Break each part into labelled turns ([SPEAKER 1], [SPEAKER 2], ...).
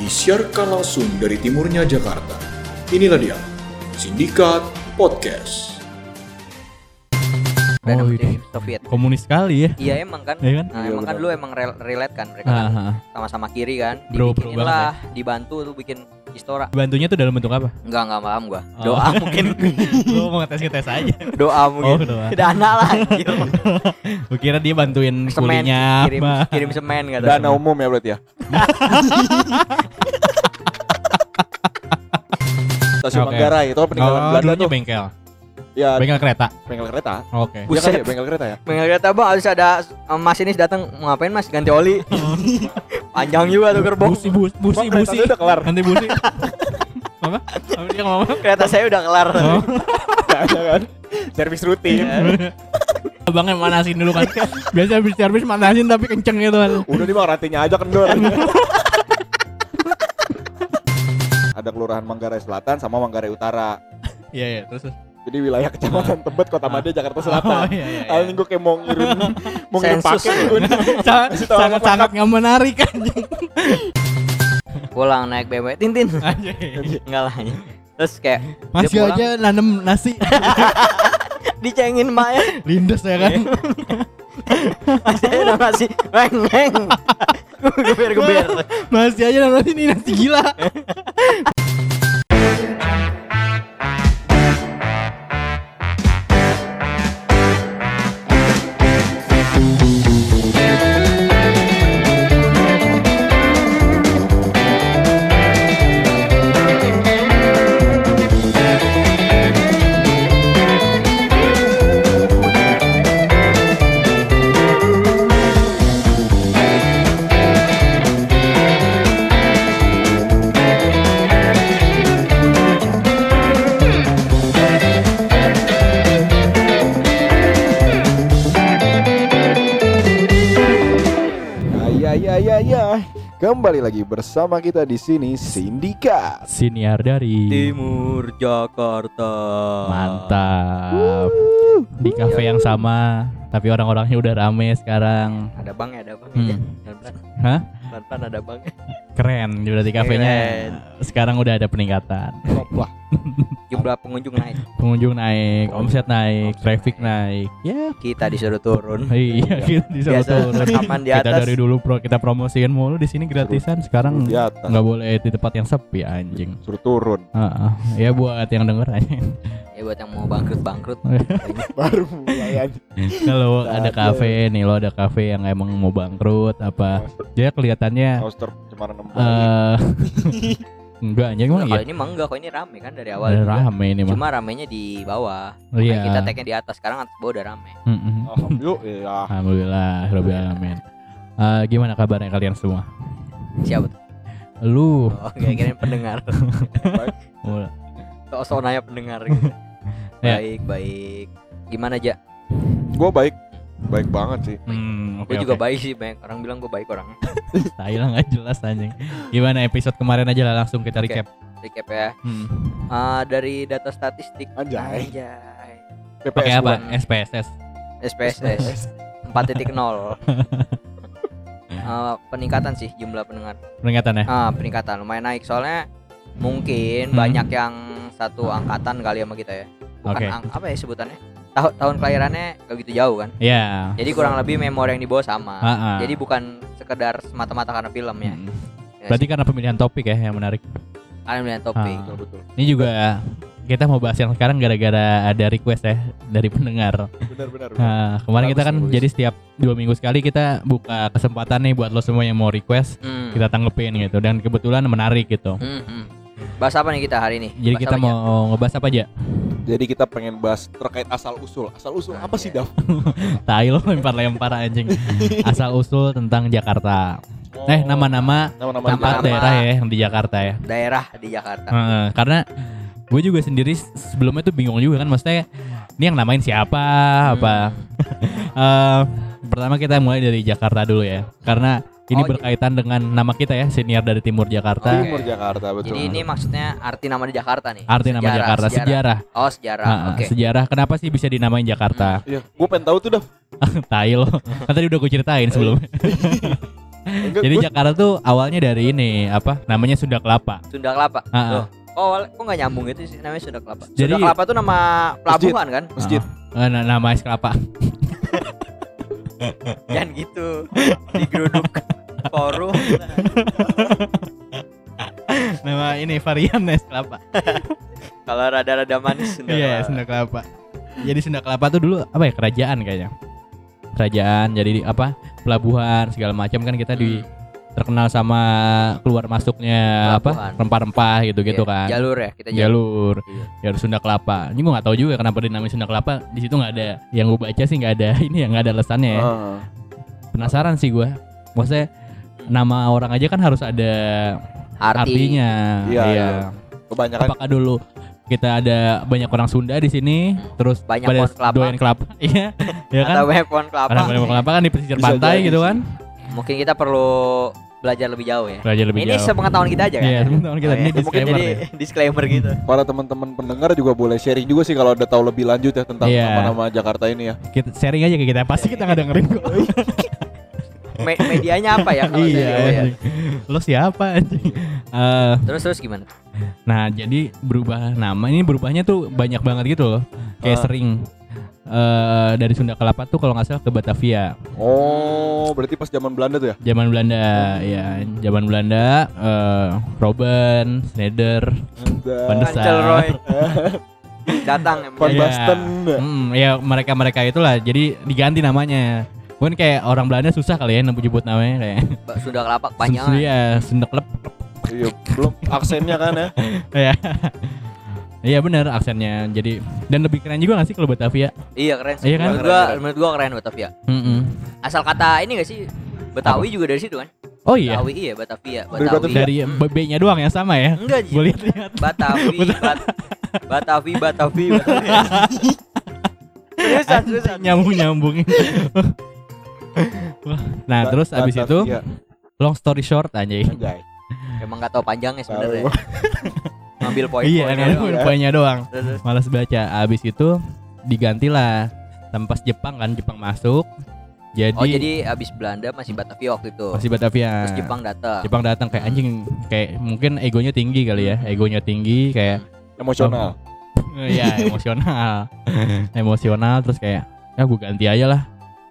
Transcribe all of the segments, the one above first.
[SPEAKER 1] disiarkan langsung dari timurnya Jakarta. Inilah dia, Sindikat Podcast.
[SPEAKER 2] Oh, ini.
[SPEAKER 3] Soviet.
[SPEAKER 2] Komunis sekali ya.
[SPEAKER 3] Iya emang kan.
[SPEAKER 2] Iya kan?
[SPEAKER 3] Nah,
[SPEAKER 4] Iya,
[SPEAKER 3] emang kan lu emang rel- relate kan mereka kan
[SPEAKER 2] Ah, ah.
[SPEAKER 3] sama-sama kiri kan.
[SPEAKER 2] Bro, bro
[SPEAKER 3] Dibikinin lah, dibantu tuh bikin istora.
[SPEAKER 2] Bantunya tuh dalam bentuk apa?
[SPEAKER 3] Enggak enggak paham gua.
[SPEAKER 2] Oh.
[SPEAKER 3] Doa mungkin.
[SPEAKER 2] Lu mau ngetes ngetes aja.
[SPEAKER 3] Doa
[SPEAKER 2] Oh,
[SPEAKER 3] mungkin.
[SPEAKER 2] doa.
[SPEAKER 3] Dana lah.
[SPEAKER 2] Gue kira dia bantuin
[SPEAKER 3] Semen
[SPEAKER 2] kulinya
[SPEAKER 3] kirim
[SPEAKER 2] apa.
[SPEAKER 3] kirim semen kata.
[SPEAKER 4] Dana umum ya berarti ya. Stasiun
[SPEAKER 2] Oke.
[SPEAKER 4] Manggarai itu peninggalan
[SPEAKER 2] Oh,
[SPEAKER 4] Belanda tuh.
[SPEAKER 2] bengkel.
[SPEAKER 4] Ya,
[SPEAKER 2] Bengkel kereta.
[SPEAKER 4] bengkel kereta.
[SPEAKER 2] Oke.
[SPEAKER 4] Iya kan
[SPEAKER 3] Buset.
[SPEAKER 4] ya, bengkel kereta ya.
[SPEAKER 3] Mengenai kata bang harus ada um, masinis datang mau ngapain mas ganti oli. Panjang juga tuh gerbong.
[SPEAKER 2] Busi busi busi
[SPEAKER 4] Bang,
[SPEAKER 2] busi.
[SPEAKER 4] udah kelar.
[SPEAKER 2] Nanti busi. apa? Dia ngomong?
[SPEAKER 3] Kereta saya udah kelar.
[SPEAKER 2] Oh.
[SPEAKER 4] Ada kan. Servis rutin.
[SPEAKER 2] Abangnya manasin dulu kan. Biasa habis servis manasin tapi kenceng gitu kan.
[SPEAKER 4] Udah nih bang rantinya aja kendor. Ada kelurahan Manggarai Selatan sama Manggarai Utara.
[SPEAKER 2] Iya iya terus.
[SPEAKER 4] Jadi wilayah kecamatan Tebet, Kota Made, Jakarta
[SPEAKER 2] Oh
[SPEAKER 4] Selatan.
[SPEAKER 2] iya iya. iya.
[SPEAKER 4] Anjing gue kayak mau ngirim mau ngirim paket gue.
[SPEAKER 2] Sa-
[SPEAKER 4] Kasih tahu
[SPEAKER 2] sangat
[SPEAKER 4] apa
[SPEAKER 2] sangat nggak menarik anjing.
[SPEAKER 3] Pulang naik BMW Tintin. Enggak lah. Terus kayak
[SPEAKER 2] Masih
[SPEAKER 3] pulang.
[SPEAKER 2] aja nanem nasi
[SPEAKER 3] dicengin emaknya.
[SPEAKER 2] lindes ya kan.
[SPEAKER 3] Masih udah masih Weng weng Geber geber
[SPEAKER 2] Masih aja nanem nasi ini nasi gila.
[SPEAKER 4] Kembali lagi bersama kita di sini Sindikat.
[SPEAKER 2] Siniar dari
[SPEAKER 3] Timur Jakarta
[SPEAKER 2] Mantap. Di kafe yang sama, tapi orang-orangnya udah rame sekarang.
[SPEAKER 3] Ada bang ya ada bang
[SPEAKER 2] Hmm.
[SPEAKER 3] ya
[SPEAKER 2] Hah?
[SPEAKER 3] Pelan-pelan ada bang
[SPEAKER 2] Keren, berarti kafenya
[SPEAKER 3] Keren.
[SPEAKER 2] sekarang udah ada peningkatan.
[SPEAKER 4] Wah,
[SPEAKER 3] Jumlah pengunjung naik
[SPEAKER 2] Pengunjung naik, omset naik, traffic naik. Ya,
[SPEAKER 3] Kita disuruh turun
[SPEAKER 2] iya kita disuruh
[SPEAKER 3] Biasa
[SPEAKER 2] turun.
[SPEAKER 3] rekaman di
[SPEAKER 2] Kita
[SPEAKER 3] atas
[SPEAKER 2] dari dulu pro kita promosiin mulu di sini gratisan. Sekarang
[SPEAKER 4] di atas.
[SPEAKER 2] nggak boleh di tempat yang sepi anjing.
[SPEAKER 4] Suruh turun.
[SPEAKER 2] Heeh. Ya buat yang denger aja.
[SPEAKER 3] Ya buat yang mau bangkrut-bangkrut.
[SPEAKER 4] Baru mulai aja.
[SPEAKER 2] Kalau ada kafe nih lo ada kafe yang emang mau bangkrut apa? Dia kelihatannya
[SPEAKER 4] Poster cemaran enam
[SPEAKER 2] eh enggak anjing emang
[SPEAKER 3] Nah,
[SPEAKER 2] iya?
[SPEAKER 3] Kalau ini mah enggak Kok ini rame kan dari awal juga.
[SPEAKER 2] rame ini mah.
[SPEAKER 3] Cuma ramenya di bawah.
[SPEAKER 2] Iya.
[SPEAKER 3] Makanya Kita tagnya di atas Sekarang atas bawah udah rame.
[SPEAKER 4] Alhamdulillah.
[SPEAKER 2] alhamdulillah rabbil alamin Eh, gimana kabarnya kalian semua?
[SPEAKER 3] Siapa tuh?
[SPEAKER 2] lu.
[SPEAKER 3] Oh kira-kira pendengar.
[SPEAKER 2] Oh,
[SPEAKER 3] So nanya pendengar gitu.
[SPEAKER 2] Ya.
[SPEAKER 3] Baik baik Gimana aja?
[SPEAKER 4] Gue baik, baik banget sih.
[SPEAKER 2] hmm, oke
[SPEAKER 3] Gue juga
[SPEAKER 2] oke.
[SPEAKER 3] baik sih banyak orang bilang gue baik orangnya
[SPEAKER 2] Tai lah nggak jelas anjing gimana episode kemarin aja lah langsung kita
[SPEAKER 3] Oke.
[SPEAKER 2] recap
[SPEAKER 3] Recap ya
[SPEAKER 2] Hmm.
[SPEAKER 3] Ah, Dari data statistik
[SPEAKER 4] Anjay.
[SPEAKER 3] Anjay.
[SPEAKER 2] Pakai apa. SPSS
[SPEAKER 3] SPSS 4.0 Ah, Peningkatan sih jumlah pendengar
[SPEAKER 2] peringatan ya
[SPEAKER 3] ah, Peningkatan lumayan naik Soalnya mungkin
[SPEAKER 2] Hmm.
[SPEAKER 3] banyak yang satu angkatan kali sama kita ya Bukan
[SPEAKER 2] Oke.
[SPEAKER 3] ang- apa ya sebutannya Tahun tahun kelahirannya gak gitu jauh kan
[SPEAKER 2] ya
[SPEAKER 3] Jadi kurang lebih memori yang dibawa sama
[SPEAKER 2] Ah, ah.
[SPEAKER 3] Jadi bukan sekedar semata-mata karena film ya
[SPEAKER 2] Hmm. Berarti karena pemilihan topik ya yang menarik
[SPEAKER 3] Kalian melihat topik
[SPEAKER 2] Ah.
[SPEAKER 4] Betul betul.
[SPEAKER 2] Ini juga kita mau bahas yang sekarang gara-gara ada request ya dari pendengar.
[SPEAKER 4] Benar benar. benar.
[SPEAKER 2] Nah, kemarin
[SPEAKER 4] Bagus
[SPEAKER 2] kita kan
[SPEAKER 4] bagus.
[SPEAKER 2] jadi setiap dua minggu sekali kita buka kesempatan nih buat lo semua yang mau request
[SPEAKER 3] Hmm.
[SPEAKER 2] kita tanggepin gitu dan kebetulan menarik gitu.
[SPEAKER 3] Hmm, hmm. Bahas apa nih kita hari ini?
[SPEAKER 2] Jadi
[SPEAKER 3] Bahas
[SPEAKER 2] kita
[SPEAKER 3] apa aja?
[SPEAKER 2] mau ngebahas apa aja?
[SPEAKER 4] Jadi kita pengen bahas terkait asal usul. Asal usul apa sih, Dav?
[SPEAKER 2] Tai lo lempar-lempar anjing. Asal usul tentang Jakarta. Eh, nama-nama
[SPEAKER 4] nama-nama
[SPEAKER 2] tempat daerah ya yang di Jakarta ya.
[SPEAKER 3] daerah di Jakarta.
[SPEAKER 2] Heeh, karena gue juga sendiri sebelumnya tuh bingung juga kan maksudnya ini yang namain siapa apa Eh, pertama kita mulai dari Jakarta dulu ya karena ini
[SPEAKER 3] Oh,
[SPEAKER 2] berkaitan dengan nama kita ya senior dari timur Jakarta
[SPEAKER 3] Oke.
[SPEAKER 4] Timur Jakarta betul.
[SPEAKER 3] Jadi ini maksudnya arti nama di Jakarta nih.
[SPEAKER 2] arti nama
[SPEAKER 3] Sejarah,
[SPEAKER 2] Jakarta sejarah,
[SPEAKER 3] Oh sejarah.
[SPEAKER 2] Heeh,
[SPEAKER 3] Oke.
[SPEAKER 2] sejarah kenapa sih bisa dinamain Jakarta
[SPEAKER 4] Iya, gue pengen tahu tuh, Dav.
[SPEAKER 2] tai lo kan tadi udah gue ceritain sebelumnya
[SPEAKER 4] Enggak,
[SPEAKER 2] Jadi
[SPEAKER 4] gua-
[SPEAKER 2] Jakarta tuh awalnya dari ini apa? Namanya Sunda Kelapa.
[SPEAKER 3] Sunda Kelapa.
[SPEAKER 2] Ah.
[SPEAKER 3] Loh, Oh, kok nggak nyambung itu sih namanya Sunda Kelapa.
[SPEAKER 2] Jadi-
[SPEAKER 3] Sunda Kelapa tuh nama pelabuhan kan?
[SPEAKER 4] masjid.
[SPEAKER 2] Eh, na- nama es kelapa.
[SPEAKER 3] Jangan gitu. Digeruduk forum.
[SPEAKER 2] nama ini varian es kelapa.
[SPEAKER 3] Kalau rada-rada manis Sunda
[SPEAKER 2] Iya,
[SPEAKER 3] Kelapa.
[SPEAKER 2] Sunda Kelapa. Jadi Sunda Kelapa tuh dulu apa ya? Kerajaan kayaknya. Kerajaan jadi di- apa? Pelabuhan segala macam kan kita di terkenal sama keluar masuknya apa?
[SPEAKER 3] Pelabuhan.
[SPEAKER 2] Rempah-rempah gitu-gitu
[SPEAKER 3] Iya,
[SPEAKER 2] kan.
[SPEAKER 3] Jalur ya, kita jalur.
[SPEAKER 2] jalur
[SPEAKER 3] Iya.
[SPEAKER 2] jalur Sunda Kelapa ini gue nggak tahu juga kenapa dinamain Sunda Kelapa di situ nggak ada yang gue baca sih nggak ada ini ya nggak ada alasannya ya
[SPEAKER 4] Ah.
[SPEAKER 2] penasaran sih gue maksudnya nama orang aja kan harus ada
[SPEAKER 3] Arti.
[SPEAKER 2] artinya
[SPEAKER 4] Iya, iya. Kebanyakan
[SPEAKER 2] apakah dulu kita ada banyak orang Sunda di sini terus
[SPEAKER 3] Banyak
[SPEAKER 2] pada
[SPEAKER 3] pohon kelapa.
[SPEAKER 2] doyan kelapa iya ya kan
[SPEAKER 3] Atau banyak pohon kelapa.
[SPEAKER 2] karena banyak pohon kelapa kan di pesisir
[SPEAKER 4] Bisa
[SPEAKER 2] pantai gitu
[SPEAKER 4] sih.
[SPEAKER 2] kan
[SPEAKER 3] Mungkin kita perlu belajar lebih jauh ya.
[SPEAKER 2] belajar lebih
[SPEAKER 3] Ini
[SPEAKER 2] jauh
[SPEAKER 3] sepengetahuan kita aja kan?
[SPEAKER 2] Iya, teman-teman kita
[SPEAKER 3] Oh,
[SPEAKER 2] ini
[SPEAKER 3] iya. Mungkin
[SPEAKER 2] disclaimer
[SPEAKER 3] jadi
[SPEAKER 2] ya.
[SPEAKER 3] disclaimer gitu.
[SPEAKER 4] para teman-teman pendengar juga boleh sharing juga sih kalau ada tahu lebih lanjut ya tentang
[SPEAKER 2] Iya.
[SPEAKER 4] nama-nama Jakarta ini ya.
[SPEAKER 2] kita sharing aja ke kita pasti kita nggak dengerin kok
[SPEAKER 3] Me- medianya apa ya kalau
[SPEAKER 2] iya anjing. lo siapa anjing Eh,
[SPEAKER 3] Terus terus gimana?
[SPEAKER 2] Nah, jadi berubah nama ini berubahnya tuh banyak banget gitu loh. Kayak
[SPEAKER 4] Ah.
[SPEAKER 2] sering eh dari Sunda Kelapa tuh kalau nggak salah ke Batavia.
[SPEAKER 4] Oh, berarti pas zaman Belanda tuh ya?
[SPEAKER 2] Zaman Belanda, ya, zaman Belanda eh Robben, Schneider, Van der Sar.
[SPEAKER 3] Roy. Datang
[SPEAKER 4] Van
[SPEAKER 2] Iya.
[SPEAKER 4] Basten.
[SPEAKER 2] Hmm, ya mereka-mereka itulah. Jadi diganti namanya. Mungkin kayak orang Belanda susah kali ya nyebut namanya kayak.
[SPEAKER 3] Mbak Sunda Kelapa panjang.
[SPEAKER 2] Iya, Sunda Kelap.
[SPEAKER 4] Iya, belum aksennya kan ya.
[SPEAKER 2] Ya. Iya benar aksennya. Jadi dan lebih keren juga gak sih kalau Batavia?
[SPEAKER 3] Iya keren sih.
[SPEAKER 2] Iya kan?
[SPEAKER 3] Menurut gua menurut gua keren Batavia.
[SPEAKER 2] Mm-mm.
[SPEAKER 3] Asal kata ini gak sih? Betawi juga dari situ kan?
[SPEAKER 2] Oh iya.
[SPEAKER 3] Betawi iya Batavia.
[SPEAKER 4] Dari
[SPEAKER 3] Betawi.
[SPEAKER 4] Batavia.
[SPEAKER 2] Dari B-nya doang ya sama ya.
[SPEAKER 3] Enggak.
[SPEAKER 2] Gue lihat-lihat.
[SPEAKER 3] Batavi, Bat- Batavi, Batavi, Batavi. Seriusan, seriusan.
[SPEAKER 2] nyambung nyambungin. Nah terus abis itu
[SPEAKER 4] Batavia.
[SPEAKER 2] long story short anjay.
[SPEAKER 4] Anjay.
[SPEAKER 3] Emang gak tau panjangnya
[SPEAKER 4] Tahu.
[SPEAKER 3] sebenarnya. Ngambil poin-poin.
[SPEAKER 2] iya
[SPEAKER 3] doang.
[SPEAKER 4] ya.
[SPEAKER 2] poinnya doang. Malas baca. Abis itu digantilah tempat Jepang kan Jepang masuk. Jadi,
[SPEAKER 3] Oh jadi abis Belanda masih Batavia waktu itu.
[SPEAKER 2] masih Batavia.
[SPEAKER 3] Terus Jepang datang.
[SPEAKER 2] Jepang datang kayak anjing kayak mungkin egonya tinggi kali ya. Egonya tinggi kayak
[SPEAKER 4] Emosional.
[SPEAKER 2] ya emosional. emosional terus kayak ya gue ganti aja lah.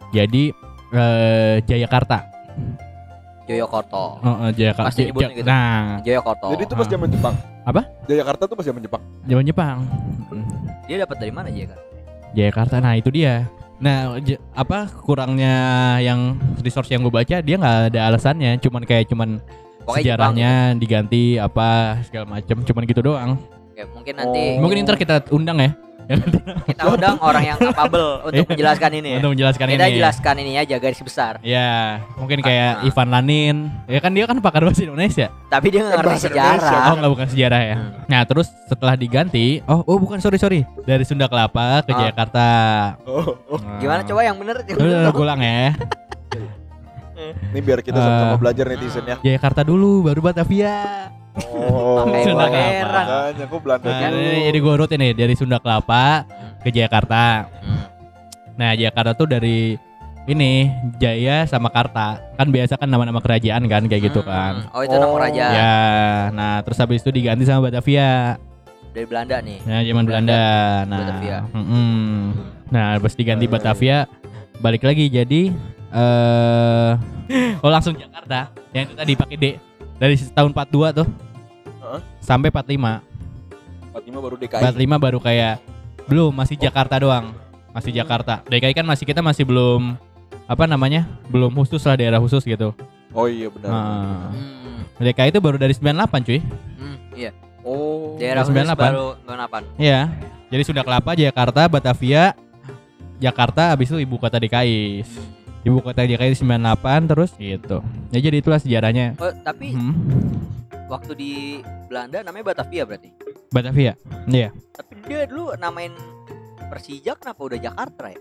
[SPEAKER 2] Jadi eh, Jayakarta.
[SPEAKER 3] Joyokorto.
[SPEAKER 2] Oh, oh, Jayakarta.
[SPEAKER 3] Pasti nyebutnya gitu.
[SPEAKER 2] Nah,
[SPEAKER 3] Joyokorto.
[SPEAKER 4] Jadi itu pas zaman Jepang.
[SPEAKER 2] Apa?
[SPEAKER 4] Jakarta tuh pas zaman Jepang.
[SPEAKER 2] zaman Jepang.
[SPEAKER 3] Dia dapat dari mana aja kan?
[SPEAKER 2] Jakarta. Nah, itu dia. Nah, j- apa kurangnya yang resource yang gue baca dia nggak ada alasannya, cuman kayak cuman
[SPEAKER 3] Pokoknya
[SPEAKER 2] sejarahnya diganti apa segala macam, cuman gitu doang.
[SPEAKER 3] Jepang gitu. Oke, mungkin nanti
[SPEAKER 4] Oh.
[SPEAKER 2] Mungkin ntar kita undang ya
[SPEAKER 3] kita undang orang yang capable untuk menjelaskan ini ya.
[SPEAKER 2] untuk menjelaskan
[SPEAKER 3] Kita
[SPEAKER 2] ini.
[SPEAKER 3] jelaskan ini aja garis besar.
[SPEAKER 2] Ya, mungkin kayak
[SPEAKER 3] Ah.
[SPEAKER 2] Ivan Lanin. Ya kan dia kan pakar bahasa Indonesia.
[SPEAKER 3] Tapi dia nggak ngerti
[SPEAKER 4] bahasa
[SPEAKER 3] sejarah.
[SPEAKER 4] Indonesia.
[SPEAKER 2] Oh, nggak bukan sejarah ya.
[SPEAKER 3] Hmm.
[SPEAKER 2] Nah, terus setelah diganti, oh, oh bukan sorry sorry, dari Sunda Kelapa ke
[SPEAKER 3] Ah.
[SPEAKER 2] Jakarta.
[SPEAKER 4] Oh, oh.
[SPEAKER 2] Nah.
[SPEAKER 3] Gimana coba yang bener?
[SPEAKER 2] Udah,
[SPEAKER 3] bener
[SPEAKER 2] udah,
[SPEAKER 3] dong.
[SPEAKER 2] ulang ya.
[SPEAKER 4] Ini biar kita sama-sama belajar netizen ya.
[SPEAKER 2] Jakarta dulu, baru Batavia.
[SPEAKER 4] Oh,
[SPEAKER 2] Sunda Kelapa.
[SPEAKER 4] Makanya kok Belanda
[SPEAKER 2] Nah,
[SPEAKER 4] dulu.
[SPEAKER 2] ini jadi gue urut ini dari Sunda Kelapa ke Jakarta.
[SPEAKER 3] Hmm.
[SPEAKER 2] Nah, Jakarta tuh dari ini Jaya sama Karta. Kan biasa kan nama-nama kerajaan kan kayak gitu
[SPEAKER 3] Hmm.
[SPEAKER 2] kan.
[SPEAKER 3] Oh itu nama
[SPEAKER 4] Oh.
[SPEAKER 3] raja
[SPEAKER 2] Ya, nah terus habis itu diganti sama Batavia.
[SPEAKER 3] dari Belanda nih.
[SPEAKER 2] Nah, zaman Belanda. Nah,
[SPEAKER 3] Batavia.
[SPEAKER 2] mm-mm. Nah, pas diganti Batavia, balik lagi jadi eh oh langsung Jakarta. Yang itu tadi pakai D. Dari tahun 42 tuh.
[SPEAKER 4] Heeh.
[SPEAKER 2] Sampai 45.
[SPEAKER 4] 45 baru DKI.
[SPEAKER 2] 45 baru kayak belum masih Jakarta doang. Masih Jakarta. DKI kan masih kita masih belum apa namanya? Belum khusus lah daerah khusus gitu.
[SPEAKER 4] Oh iya benar.
[SPEAKER 2] Nah,
[SPEAKER 3] Hmm.
[SPEAKER 2] DKI itu baru dari 98 cuy.
[SPEAKER 3] Hmm, iya.
[SPEAKER 4] Oh.
[SPEAKER 3] Daerah khusus
[SPEAKER 2] 98.
[SPEAKER 3] baru 98.
[SPEAKER 2] Iya. Jadi Sunda Kelapa, Jakarta, Batavia, Jakarta habis itu ibu kota DKI. Ibu kota DKI 98 terus gitu. Ya jadi itulah sejarahnya.
[SPEAKER 3] Oh, tapi
[SPEAKER 2] Hmm.
[SPEAKER 3] Waktu di Belanda namanya Batavia berarti.
[SPEAKER 2] Batavia. Iya.
[SPEAKER 3] Tapi dia dulu namain Persija kenapa udah Jakarta ya?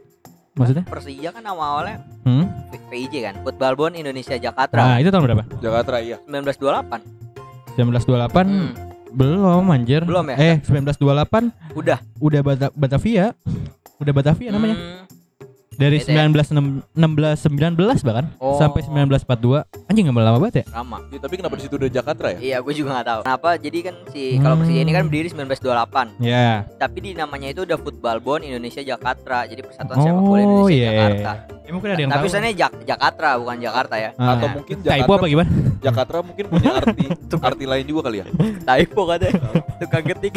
[SPEAKER 2] Maksudnya?
[SPEAKER 3] Persija kan nama awalnya
[SPEAKER 2] Hmm?
[SPEAKER 3] PIJ kan, Football Bond Indonesia Jakarta.
[SPEAKER 2] Nah, itu tahun berapa?
[SPEAKER 4] Jakarta iya.
[SPEAKER 3] 1928.
[SPEAKER 2] 1928
[SPEAKER 3] Hmm.
[SPEAKER 2] belum anjir.
[SPEAKER 3] Belum ya?
[SPEAKER 2] Eh, 1928
[SPEAKER 3] Udah.
[SPEAKER 2] udah Bata- Batavia. Udah Batavia namanya.
[SPEAKER 3] Hmm.
[SPEAKER 2] Dari
[SPEAKER 3] ya?
[SPEAKER 2] 19 16 19 bahkan
[SPEAKER 3] Oh.
[SPEAKER 2] sampai 1942. Anjing nggak lama banget ya?
[SPEAKER 3] Lama.
[SPEAKER 5] Ya, tapi kenapa di situ udah Jakarta ya?
[SPEAKER 3] Iya, gue juga nggak tahu. Kenapa? Jadi kan si kalau
[SPEAKER 2] Hmm.
[SPEAKER 3] Persija ini kan berdiri 1928.
[SPEAKER 2] Ya.
[SPEAKER 3] Tapi di namanya itu udah Football Bond Indonesia Jakarta. Jadi Persatuan Sepak Bola
[SPEAKER 2] Oh
[SPEAKER 3] Indonesia
[SPEAKER 2] iya.
[SPEAKER 3] Jakarta.
[SPEAKER 2] Ya, mungkin ada yang
[SPEAKER 3] Tapi
[SPEAKER 2] tahu.
[SPEAKER 3] tulisannya Jak Jakarta bukan Jakarta ya.
[SPEAKER 2] Ah.
[SPEAKER 5] Atau mungkin Jakarta
[SPEAKER 2] apa gimana?
[SPEAKER 5] Jakarta mungkin punya arti arti lain juga kali ya.
[SPEAKER 3] Typo katanya. Tukang ketik.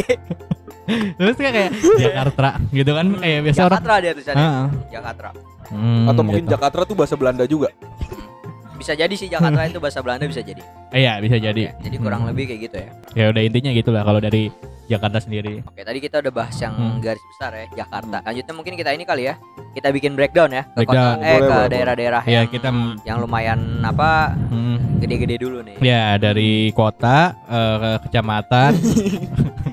[SPEAKER 2] Terus kayak kayak Jakarta gitu kan kayak biasa orang.
[SPEAKER 3] Jakarta dia tulisannya.
[SPEAKER 2] Ah.
[SPEAKER 3] Jakarta.
[SPEAKER 2] Hmm,
[SPEAKER 5] Atau mungkin
[SPEAKER 2] gitu.
[SPEAKER 5] Jakarta tuh bahasa Belanda juga.
[SPEAKER 3] Bisa jadi sih Jakarta itu bahasa Belanda bisa jadi.
[SPEAKER 2] Iya bisa jadi.
[SPEAKER 3] Ya, jadi kurang
[SPEAKER 2] Hmm.
[SPEAKER 3] lebih kayak gitu ya.
[SPEAKER 2] Ya udah intinya gitulah kalau dari Jakarta sendiri.
[SPEAKER 3] Oke, tadi kita udah bahas yang
[SPEAKER 2] Hmm.
[SPEAKER 3] garis besar ya, Jakarta. Lanjutnya mungkin kita ini kali ya. Kita bikin breakdown ya ke
[SPEAKER 2] Breakdown.
[SPEAKER 3] kota eh
[SPEAKER 4] Boleh,
[SPEAKER 3] ke daerah-daerah
[SPEAKER 2] Ya
[SPEAKER 3] yang
[SPEAKER 2] kita
[SPEAKER 3] yang lumayan apa
[SPEAKER 2] hmm,
[SPEAKER 3] gede-gede dulu nih.
[SPEAKER 2] ya dari kota eh, ke kecamatan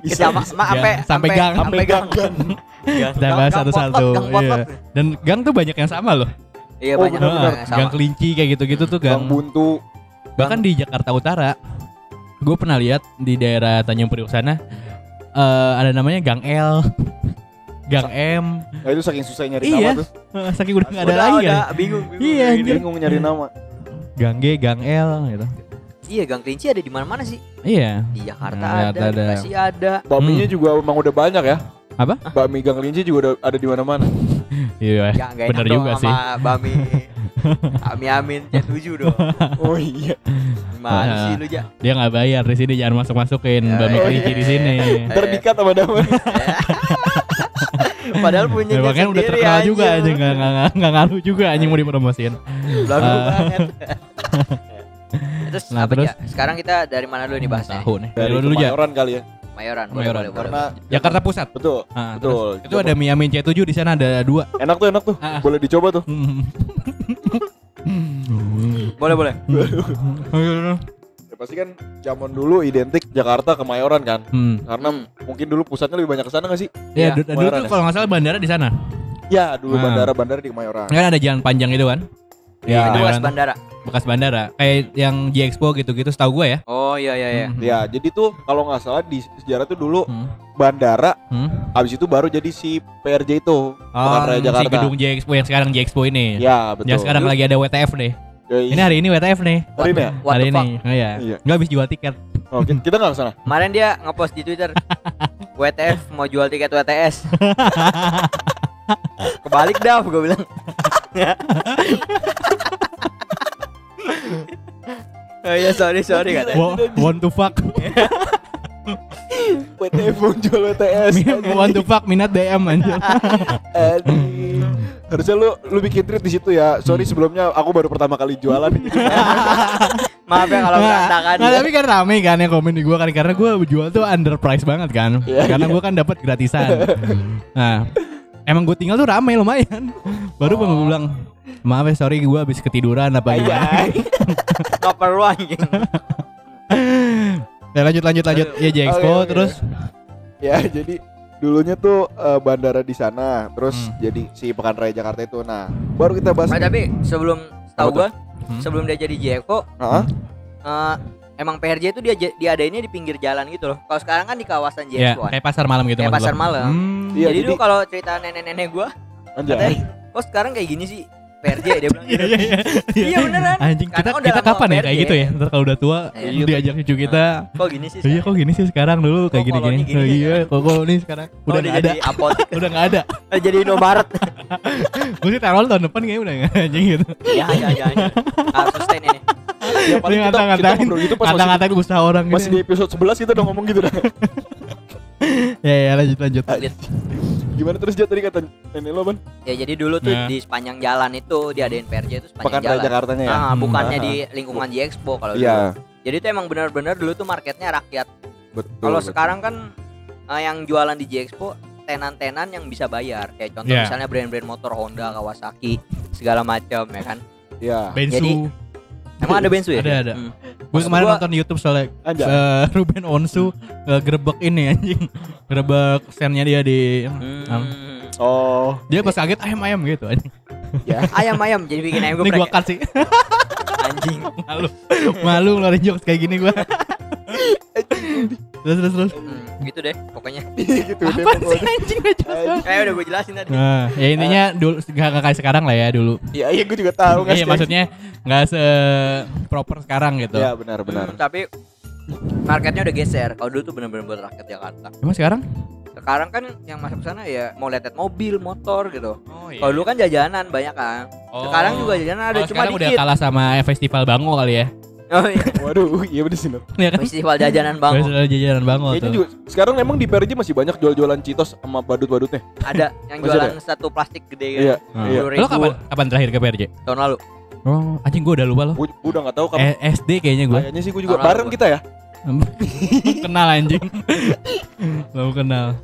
[SPEAKER 3] Kita ma- ma- sampai
[SPEAKER 2] Ya, sampai gang.
[SPEAKER 3] sampai gang. Gang.
[SPEAKER 2] kita bahas
[SPEAKER 3] gang
[SPEAKER 2] satu-satu.
[SPEAKER 3] gang.
[SPEAKER 2] Iya. Dan gang tuh banyak yang sama loh.
[SPEAKER 3] Iya
[SPEAKER 4] Oh,
[SPEAKER 3] banyak
[SPEAKER 4] benar-benar.
[SPEAKER 3] yang sama.
[SPEAKER 2] Gang kelinci kayak gitu-gitu tuh
[SPEAKER 4] Gang
[SPEAKER 2] gang.
[SPEAKER 4] buntu.
[SPEAKER 2] Bahkan di Jakarta Utara, gue pernah lihat di daerah Tanjung Priok sana eh, ada namanya Gang L, Gang M.
[SPEAKER 4] Nah itu saking susah nyari
[SPEAKER 2] Iya.
[SPEAKER 4] nama tuh.
[SPEAKER 2] Saking udah nggak ada
[SPEAKER 3] Udah,
[SPEAKER 2] lagi
[SPEAKER 3] udah,
[SPEAKER 2] kan.
[SPEAKER 3] bingung, bingung.
[SPEAKER 2] Iya,
[SPEAKER 3] Bingung.
[SPEAKER 4] Bingung nyari nama.
[SPEAKER 2] Gang G, Gang L gitu.
[SPEAKER 3] Iya, Gang Kelinci ada di mana-mana sih.
[SPEAKER 2] Iya.
[SPEAKER 3] Di Jakarta
[SPEAKER 2] Hmm,
[SPEAKER 3] ada,
[SPEAKER 2] ada,
[SPEAKER 3] di
[SPEAKER 2] ada.
[SPEAKER 3] Bekasi ada.
[SPEAKER 4] Bakminya
[SPEAKER 2] Hmm.
[SPEAKER 4] juga emang udah banyak ya.
[SPEAKER 2] Apa?
[SPEAKER 4] Bakmi Gang Kelinci juga udah ada di mana-mana.
[SPEAKER 2] Iya.
[SPEAKER 3] Enak dong
[SPEAKER 2] juga
[SPEAKER 3] sama Bami Ami Amin C7 dong
[SPEAKER 4] Oh iya.
[SPEAKER 3] Gimana
[SPEAKER 2] Ah.
[SPEAKER 3] sih lu ja
[SPEAKER 2] Dia nggak bayar di sini jangan masuk masukin
[SPEAKER 3] Ya,
[SPEAKER 2] Bami
[SPEAKER 3] oh, iya.
[SPEAKER 2] di sini.
[SPEAKER 4] Ntar dikat sama damai.
[SPEAKER 3] Padahal punya
[SPEAKER 2] Ya, makanya udah terkenal juga aja nggak nggak nggak- nggak ngaruh juga anjing mau dipromosiin.
[SPEAKER 3] Lagu
[SPEAKER 2] Ah.
[SPEAKER 3] banget Terus
[SPEAKER 2] Nah,
[SPEAKER 3] apa
[SPEAKER 2] terus?
[SPEAKER 3] ya Sekarang kita dari mana dulu nih bahasnya
[SPEAKER 2] Tahu nih.
[SPEAKER 4] Dari
[SPEAKER 2] Dari dulu aja.
[SPEAKER 4] Kemayoran kali ya.
[SPEAKER 3] Mayoran boleh,
[SPEAKER 2] Mayoran.
[SPEAKER 3] boleh, boleh,
[SPEAKER 4] Karena
[SPEAKER 2] Jakarta Pusat.
[SPEAKER 4] betul.
[SPEAKER 2] Ah,
[SPEAKER 4] Betul.
[SPEAKER 2] terus Itu ada mie Amin C7 di sana ada dua.
[SPEAKER 4] Enak tuh enak tuh.
[SPEAKER 2] Ah.
[SPEAKER 4] Boleh dicoba tuh.
[SPEAKER 3] boleh Boleh
[SPEAKER 4] Ya, pasti kan zaman dulu identik Jakarta Kemayoran kan.
[SPEAKER 2] Hmm.
[SPEAKER 4] Karena mungkin dulu pusatnya lebih banyak ke sana gak sih?
[SPEAKER 2] Ya,
[SPEAKER 3] Iya,
[SPEAKER 2] du- dulu tuh
[SPEAKER 4] ya?
[SPEAKER 2] kalau nggak salah bandara di sana.
[SPEAKER 4] Ya, dulu
[SPEAKER 2] Ah.
[SPEAKER 4] bandara-bandara di Kemayoran.
[SPEAKER 2] Kan ada jalan panjang itu kan?
[SPEAKER 4] Ya.
[SPEAKER 2] Di
[SPEAKER 3] Luas
[SPEAKER 2] Kemayoran.
[SPEAKER 3] bandara
[SPEAKER 2] bekas bandara. Kayak yang G Expo gitu-gitu setahu gue ya.
[SPEAKER 3] Oh iya iya iya
[SPEAKER 2] Hmm.
[SPEAKER 4] Ya, jadi tuh kalau nggak salah di sejarah tuh dulu
[SPEAKER 2] Hmm.
[SPEAKER 4] bandara,
[SPEAKER 2] Hmm.
[SPEAKER 4] habis itu baru jadi si PRJ itu,
[SPEAKER 2] Oh,
[SPEAKER 4] Pekan Raya
[SPEAKER 2] si
[SPEAKER 4] Jakarta.
[SPEAKER 2] gedung J Expo yang sekarang J Expo ini.
[SPEAKER 4] Ya, betul.
[SPEAKER 2] Yang sekarang lagi ada WTF deh.
[SPEAKER 4] Ya,
[SPEAKER 2] Ini hari ini WTF nih.
[SPEAKER 4] hari ini ya?
[SPEAKER 3] What
[SPEAKER 2] hari
[SPEAKER 3] the fuck
[SPEAKER 2] ini. Oh, iya.
[SPEAKER 4] Iya.
[SPEAKER 2] Nggak habis jual tiket.
[SPEAKER 4] Oh, kita, kita nggak ke sana.
[SPEAKER 3] Kemarin dia ngepost di Twitter WTF mau jual tiket WTS Kebalik dah gue bilang Oh iya sorry sorry katanya
[SPEAKER 2] Wa- Want to fuck.
[SPEAKER 4] WTF muncul WTS.
[SPEAKER 2] Want to fuck minat DM anjir.
[SPEAKER 4] Harusnya lu lu bikin tweet di situ ya. Sorry sebelumnya aku baru pertama kali jualan.
[SPEAKER 3] Maaf ya kalau berantakan
[SPEAKER 2] Nah, tapi kan rame kan yang komen di gua kan karena gua jual tuh underprice banget kan.
[SPEAKER 4] Iya,
[SPEAKER 2] karena gua kan dapat gratisan. nah, emang gua tinggal tuh rame lumayan. Baru
[SPEAKER 4] Oh.
[SPEAKER 2] gua bilang, "Maaf ya, sorry gua habis ketiduran apa gimana."
[SPEAKER 3] Gak perlu anjing
[SPEAKER 2] Ya lanjut lanjut lanjut. Ya J Expo
[SPEAKER 4] Oke, oke.
[SPEAKER 2] terus
[SPEAKER 4] ya, jadi dulunya tuh eh, bandara di sana, terus
[SPEAKER 2] Hmm.
[SPEAKER 4] jadi si Pekan Raya Jakarta itu. Nah, baru kita bahas.
[SPEAKER 3] Nah, tapi sebelum tahu gua
[SPEAKER 2] Hmm.
[SPEAKER 3] sebelum dia jadi JECO
[SPEAKER 4] Heeh.
[SPEAKER 3] eh, emang PRJ itu dia diadainnya di pinggir jalan gitu loh kalau sekarang kan di kawasan
[SPEAKER 2] ya
[SPEAKER 3] JECO kan.
[SPEAKER 2] kayak pasar malam gitu
[SPEAKER 3] Kayak pasar malam.
[SPEAKER 2] Hmm.
[SPEAKER 4] Iya,
[SPEAKER 3] jadi,
[SPEAKER 4] jadi-
[SPEAKER 3] dulu kalau cerita nenek-nenek gua
[SPEAKER 4] Anjay.
[SPEAKER 3] katanya kok sekarang kayak gini sih PRJ dia bilang
[SPEAKER 2] Iya
[SPEAKER 3] gitu.
[SPEAKER 2] iya iya.
[SPEAKER 3] Iya beneran.
[SPEAKER 2] Anjing kita
[SPEAKER 3] Karena
[SPEAKER 2] kita kapan ya kayak gitu ya? Ntar kalau udah tua
[SPEAKER 3] Iya.
[SPEAKER 2] diajak cucu kita.
[SPEAKER 3] Kok gini sih?
[SPEAKER 2] Iya kok gini sih sekarang dulu kayak gini gini. Oh,
[SPEAKER 3] ya
[SPEAKER 2] iya kok kok ini sekarang
[SPEAKER 3] Oh,
[SPEAKER 2] udah
[SPEAKER 3] dia
[SPEAKER 2] nggak ada.
[SPEAKER 3] apotek.
[SPEAKER 2] Udah nggak ada.
[SPEAKER 3] jadi Indomaret.
[SPEAKER 2] Gue sih taruh tahun depan kayaknya udah nggak anjing gitu.
[SPEAKER 3] ya ya ya. ya. Harus sustain ini.
[SPEAKER 4] Ya paling kita, ngobrol gitu pas masih,
[SPEAKER 2] usaha orang
[SPEAKER 4] masih di
[SPEAKER 2] gitu.
[SPEAKER 4] episode 11 kita udah ngomong gitu dah.
[SPEAKER 2] Ya ya lanjut lanjut.
[SPEAKER 4] Gimana terus dia tadi kata nenek lo, Ban?
[SPEAKER 3] Ya jadi dulu tuh
[SPEAKER 2] Nah.
[SPEAKER 3] di sepanjang jalan itu diadain PRJ itu sepanjang
[SPEAKER 4] Pekan
[SPEAKER 3] jalan.
[SPEAKER 4] Jakartanya ya.
[SPEAKER 3] Ah,
[SPEAKER 2] Hmm.
[SPEAKER 3] bukannya
[SPEAKER 4] Ah.
[SPEAKER 3] di lingkungan J-Expo kalau dulu.
[SPEAKER 4] Iya.
[SPEAKER 3] Jadi itu emang benar-benar dulu tuh marketnya rakyat.
[SPEAKER 4] Betul.
[SPEAKER 3] Kalau sekarang kan eh, yang jualan di J-Expo tenan-tenan yang bisa bayar. Kayak contoh
[SPEAKER 2] Iya.
[SPEAKER 3] misalnya brand-brand motor Honda, Kawasaki, segala macam ya kan.
[SPEAKER 4] Iya.
[SPEAKER 2] Bensu.
[SPEAKER 3] Jadi- Emang ada bensu ya?
[SPEAKER 2] Ada, ada.
[SPEAKER 3] Hmm.
[SPEAKER 2] Gue kemarin
[SPEAKER 3] gua-
[SPEAKER 2] nonton YouTube soalnya eh, Ruben Onsu eh, gerebek ini anjing. Gerebek standnya dia di
[SPEAKER 3] Hmm.
[SPEAKER 4] Oh,
[SPEAKER 2] dia pas kaget ayam-ayam gitu anjing.
[SPEAKER 4] ya.
[SPEAKER 3] Ayam-ayam jadi bikin ayam
[SPEAKER 2] Ini gua
[SPEAKER 3] geprek.
[SPEAKER 2] sih.
[SPEAKER 3] Anjing.
[SPEAKER 2] Malu. Malu ngeluarin jokes kayak gini gua. terus terus terus.
[SPEAKER 3] Hmm. gitu deh pokoknya
[SPEAKER 4] gitu deh
[SPEAKER 2] Apa sih
[SPEAKER 4] pokoknya.
[SPEAKER 2] anjing gak jelas
[SPEAKER 3] kayak udah gue jelasin tadi
[SPEAKER 2] Nah, ya intinya dulu nggak nggak kayak sekarang lah ya dulu.
[SPEAKER 4] Iya iya gue juga tahu
[SPEAKER 2] Iya maksudnya nggak se proper sekarang gitu.
[SPEAKER 4] Iya benar benar.
[SPEAKER 3] Hmm, tapi marketnya udah geser kalau dulu tuh bener-bener buat rakyat Jakarta
[SPEAKER 2] Emang sekarang?
[SPEAKER 3] Sekarang kan yang masuk sana ya mau lihat mobil motor gitu
[SPEAKER 2] Oh
[SPEAKER 3] kalau dulu kan jajanan banyak kan sekarang juga jajanan ada
[SPEAKER 2] Oh,
[SPEAKER 3] cuma
[SPEAKER 2] sekarang udah
[SPEAKER 3] dikit
[SPEAKER 2] kalah sama festival Bango kali ya.
[SPEAKER 3] oh iya
[SPEAKER 4] Waduh iya bener sih. Nur.
[SPEAKER 2] Iya kan?
[SPEAKER 3] festival jajanan bang
[SPEAKER 2] Festival jajanan Bango
[SPEAKER 4] Kayaknya
[SPEAKER 2] tuh.
[SPEAKER 4] juga sekarang emang di PRJ masih banyak jual-jualan Citos sama badut-badutnya.
[SPEAKER 3] ada yang
[SPEAKER 4] Masih
[SPEAKER 3] jualan satu plastik gede gitu
[SPEAKER 4] Iya.
[SPEAKER 2] Ah.
[SPEAKER 4] Iya.
[SPEAKER 2] Lo kapan kapan terakhir ke PRJ?
[SPEAKER 3] tahun lalu
[SPEAKER 2] Oh, anjing gua udah lupa lo.
[SPEAKER 4] Gue udah nggak tahu kapan.
[SPEAKER 2] Eh, SD kayaknya gua.
[SPEAKER 4] Kayaknya sih gue juga
[SPEAKER 3] Tahun
[SPEAKER 4] bareng
[SPEAKER 3] lalu.
[SPEAKER 4] kita ya.
[SPEAKER 2] Kenal anjing. Lo kenal.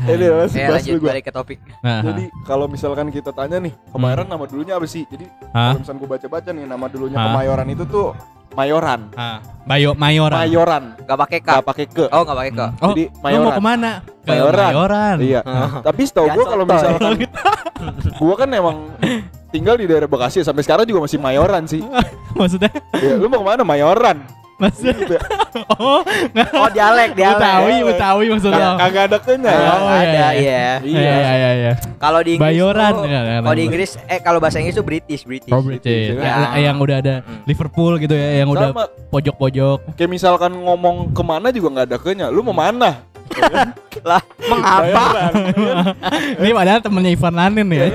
[SPEAKER 4] Ini mas,
[SPEAKER 3] eh
[SPEAKER 4] bahas
[SPEAKER 3] lanjut balik ke topik
[SPEAKER 2] Nah,
[SPEAKER 4] Jadi kalau misalkan kita tanya nih, Kemayoran nama dulunya apa sih? Jadi kalau misalkan gue baca-baca nih nama dulunya
[SPEAKER 2] Hah?
[SPEAKER 4] Kemayoran itu tuh Mayoran.
[SPEAKER 2] ah, Bayo Mayoran.
[SPEAKER 4] Mayoran.
[SPEAKER 3] gak pakai k
[SPEAKER 4] Gak pakai ke.
[SPEAKER 3] oh gak pakai k
[SPEAKER 2] Hmm. Oh,
[SPEAKER 4] Jadi
[SPEAKER 2] lo mau
[SPEAKER 4] Mayoran.
[SPEAKER 2] ke mana? Ke
[SPEAKER 4] Mayoran.
[SPEAKER 2] Mayoran.
[SPEAKER 4] Iya. Tapi setahu
[SPEAKER 3] Ya,
[SPEAKER 4] gue kalau misalkan gue kan emang tinggal di daerah Bekasi sampai sekarang juga masih Mayoran sih.
[SPEAKER 2] Maksudnya?
[SPEAKER 4] Ya, lu mau ke mana Mayoran?
[SPEAKER 2] Maksudnya? Oh, nggak.
[SPEAKER 3] oh dialek dialek
[SPEAKER 2] Betawi,
[SPEAKER 4] ya.
[SPEAKER 2] Betawi maksud lo.
[SPEAKER 4] Kag- Kagak ada kenya ya.
[SPEAKER 2] Oh,
[SPEAKER 3] ada
[SPEAKER 2] iya,
[SPEAKER 3] iya
[SPEAKER 2] Iya, iya, iya, iya.
[SPEAKER 3] kalau di Inggris
[SPEAKER 2] Bayoran. nggak,
[SPEAKER 3] kalau di. Inggris eh kalau bahasa Inggris tuh British British
[SPEAKER 2] Oh, British.
[SPEAKER 4] Ya.
[SPEAKER 2] Ya, yang udah ada
[SPEAKER 3] Hmm.
[SPEAKER 2] Liverpool gitu ya, yang udah
[SPEAKER 4] Sama
[SPEAKER 2] pojok-pojok.
[SPEAKER 4] kayak misalkan ngomong ke mana juga nggak ada kenya. Lu mau mana?
[SPEAKER 3] Lah mengapa.
[SPEAKER 2] Ini padahal temennya Ivan Lanin ya.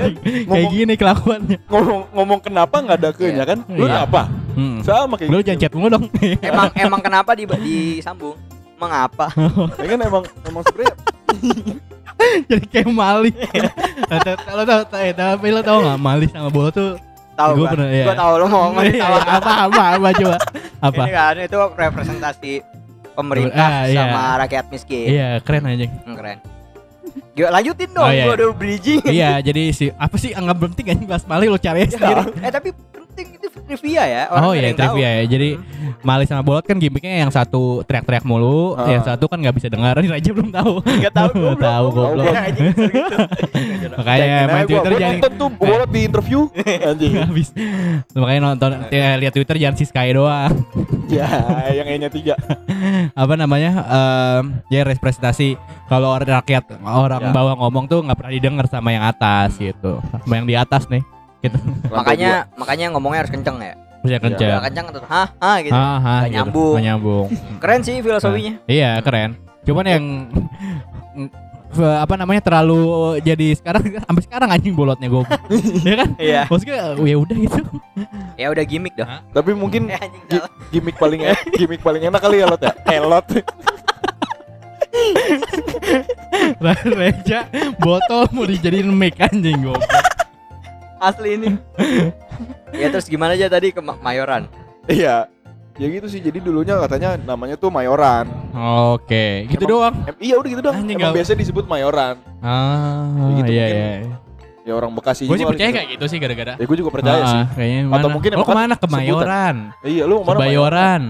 [SPEAKER 2] Kayak gini kelakuannya.
[SPEAKER 4] ngomong ngomong kenapa nggak ada kenya kan? Lu
[SPEAKER 2] Iya.
[SPEAKER 4] apa?
[SPEAKER 2] Hmm.
[SPEAKER 4] Sama kayak
[SPEAKER 2] Lu
[SPEAKER 4] gitu.
[SPEAKER 2] jangan chat mulu dong.
[SPEAKER 3] emang emang kenapa di disambung mengapa
[SPEAKER 4] Ya kan emang emang sebenarnya
[SPEAKER 2] Jadi kayak Mali. Lo tau, tau, tapi lo tau gak Mali sama Bola tuh
[SPEAKER 3] tahu
[SPEAKER 2] Gua
[SPEAKER 3] gua
[SPEAKER 2] pernah, iya.
[SPEAKER 3] gua tahu lo mau ngomong
[SPEAKER 2] Iya,
[SPEAKER 3] tahu
[SPEAKER 2] apa apa apa coba apa
[SPEAKER 3] ini kan itu representasi pemerintah
[SPEAKER 2] Ah, iya.
[SPEAKER 3] sama rakyat miskin.
[SPEAKER 2] Iya keren aja
[SPEAKER 3] Hmm, keren. Gila, lanjutin dong,
[SPEAKER 2] Oh, iya,
[SPEAKER 3] gua udah bridging.
[SPEAKER 2] Iya jadi si apa sih anggap penting kan bahas Mali lo cari aja sendiri.
[SPEAKER 3] Eh tapi penting itu trivia ya
[SPEAKER 2] oh
[SPEAKER 3] nggak ada
[SPEAKER 2] iya
[SPEAKER 3] yang tahu.
[SPEAKER 2] trivia ya. Jadi Mali sama Bolot kan gimmicknya yang satu teriak-teriak mulu
[SPEAKER 4] Ah.
[SPEAKER 2] yang satu kan nggak bisa dengar. Ini aja belum tahu.
[SPEAKER 3] Nggak tahu, goblok.
[SPEAKER 2] tahu
[SPEAKER 4] Goblok.
[SPEAKER 3] gitu.
[SPEAKER 2] makanya main Twitter jangan
[SPEAKER 4] nonton tuh bolot di interview. Anjing.
[SPEAKER 2] habis. Makanya nonton ya, lihat Twitter jangan si Sky doang
[SPEAKER 4] ya, yang E-nya tiga.
[SPEAKER 2] apa namanya? Em, ya representasi kalau orang rakyat orang
[SPEAKER 4] Ya.
[SPEAKER 2] bawah ngomong tuh nggak pernah didengar sama yang atas gitu. Sama yang di atas nih gitu.
[SPEAKER 3] Makanya makanya ngomongnya harus kenceng ya.
[SPEAKER 2] Bisa kenceng.
[SPEAKER 3] Udah kenceng terus hah? Hah? gitu.
[SPEAKER 2] Ah, ah,
[SPEAKER 3] Nggak
[SPEAKER 2] gitu.
[SPEAKER 3] nyambung.
[SPEAKER 2] Nggak nyambung.
[SPEAKER 3] Keren sih filosofinya.
[SPEAKER 2] Iya keren. Cuman yang apa namanya terlalu jadi sekarang sampai sekarang anjing bolotnya gue ya kan?
[SPEAKER 3] Iya.
[SPEAKER 2] Maksudnya ya udah gitu.
[SPEAKER 3] Ya udah gimmick dah.
[SPEAKER 4] Tapi mungkin
[SPEAKER 3] Eh,
[SPEAKER 4] gimmick paling e- gimmick paling enak kali ya lot ya. Elot.
[SPEAKER 2] Reja botol mau dijadiin mic anjing gue
[SPEAKER 3] asli ini. Ya terus gimana aja tadi ke Ma- Mayoran?
[SPEAKER 4] Iya. Ya gitu sih. Jadi dulunya katanya namanya tuh Mayoran.
[SPEAKER 2] oke gitu
[SPEAKER 4] Emang-
[SPEAKER 2] doang
[SPEAKER 4] Em, iya udah gitu dong.
[SPEAKER 2] Anjing,
[SPEAKER 4] Emang biasa disebut Mayoran.
[SPEAKER 2] ah
[SPEAKER 4] Ya gitu
[SPEAKER 2] iya
[SPEAKER 4] mungkin.
[SPEAKER 2] iya
[SPEAKER 4] Ya orang Bekasi
[SPEAKER 2] gue sih
[SPEAKER 4] juga
[SPEAKER 2] percaya
[SPEAKER 4] kali
[SPEAKER 2] kayak gitu sih gara-gara
[SPEAKER 4] Ya gue juga percaya
[SPEAKER 2] Ah,
[SPEAKER 4] sih.
[SPEAKER 2] kayaknya
[SPEAKER 4] Atau
[SPEAKER 2] mana?
[SPEAKER 4] mungkin
[SPEAKER 2] lo
[SPEAKER 4] ke
[SPEAKER 2] mana ke
[SPEAKER 4] sebutan.
[SPEAKER 2] Mayoran
[SPEAKER 4] Iya, lu mau mana?
[SPEAKER 2] Bayoran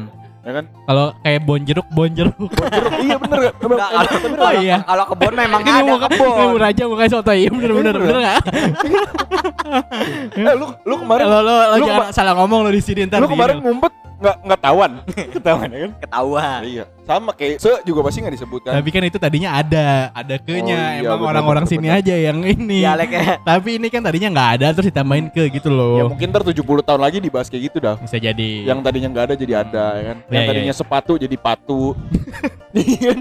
[SPEAKER 4] Ya kan?
[SPEAKER 2] kalau kayak bonjeruk bonjeruk
[SPEAKER 4] Jeruk, iya bener kan? Emang,
[SPEAKER 3] Nggak,
[SPEAKER 4] emang,
[SPEAKER 3] kalau,
[SPEAKER 4] bener
[SPEAKER 2] Oh, iya.
[SPEAKER 3] kalau kebon memang ada
[SPEAKER 2] muka
[SPEAKER 3] kebon
[SPEAKER 2] ini raja muka soto iya bener bener
[SPEAKER 4] Bener.
[SPEAKER 2] bener nggak
[SPEAKER 4] eh, lu lu kemarin
[SPEAKER 2] lo lo lo
[SPEAKER 4] lu
[SPEAKER 2] jangan salah ngomong lo di sini ntar
[SPEAKER 4] lu kemarin ngumpet nggak nggak tawan ketahuan ya kan?
[SPEAKER 3] Ketahuan.
[SPEAKER 4] Iya. Sama kayak se juga pasti nggak disebutkan.
[SPEAKER 2] Tapi kan itu tadinya ada ada
[SPEAKER 4] Oh,
[SPEAKER 2] kenya
[SPEAKER 4] iya,
[SPEAKER 2] emang orang-orang sini
[SPEAKER 4] bener.
[SPEAKER 2] aja yang ini.
[SPEAKER 3] Dialeknya
[SPEAKER 2] tapi ini kan tadinya nggak ada terus ditambahin ke gitu
[SPEAKER 4] ya
[SPEAKER 2] loh
[SPEAKER 4] mungkin ntar 70 tahun lagi dibahas kayak gitu dah.
[SPEAKER 2] Bisa jadi.
[SPEAKER 4] Yang tadinya nggak ada jadi ada ya kan? Yang
[SPEAKER 2] Iya, iya,
[SPEAKER 4] tadinya sepatu jadi patu. Iya kan?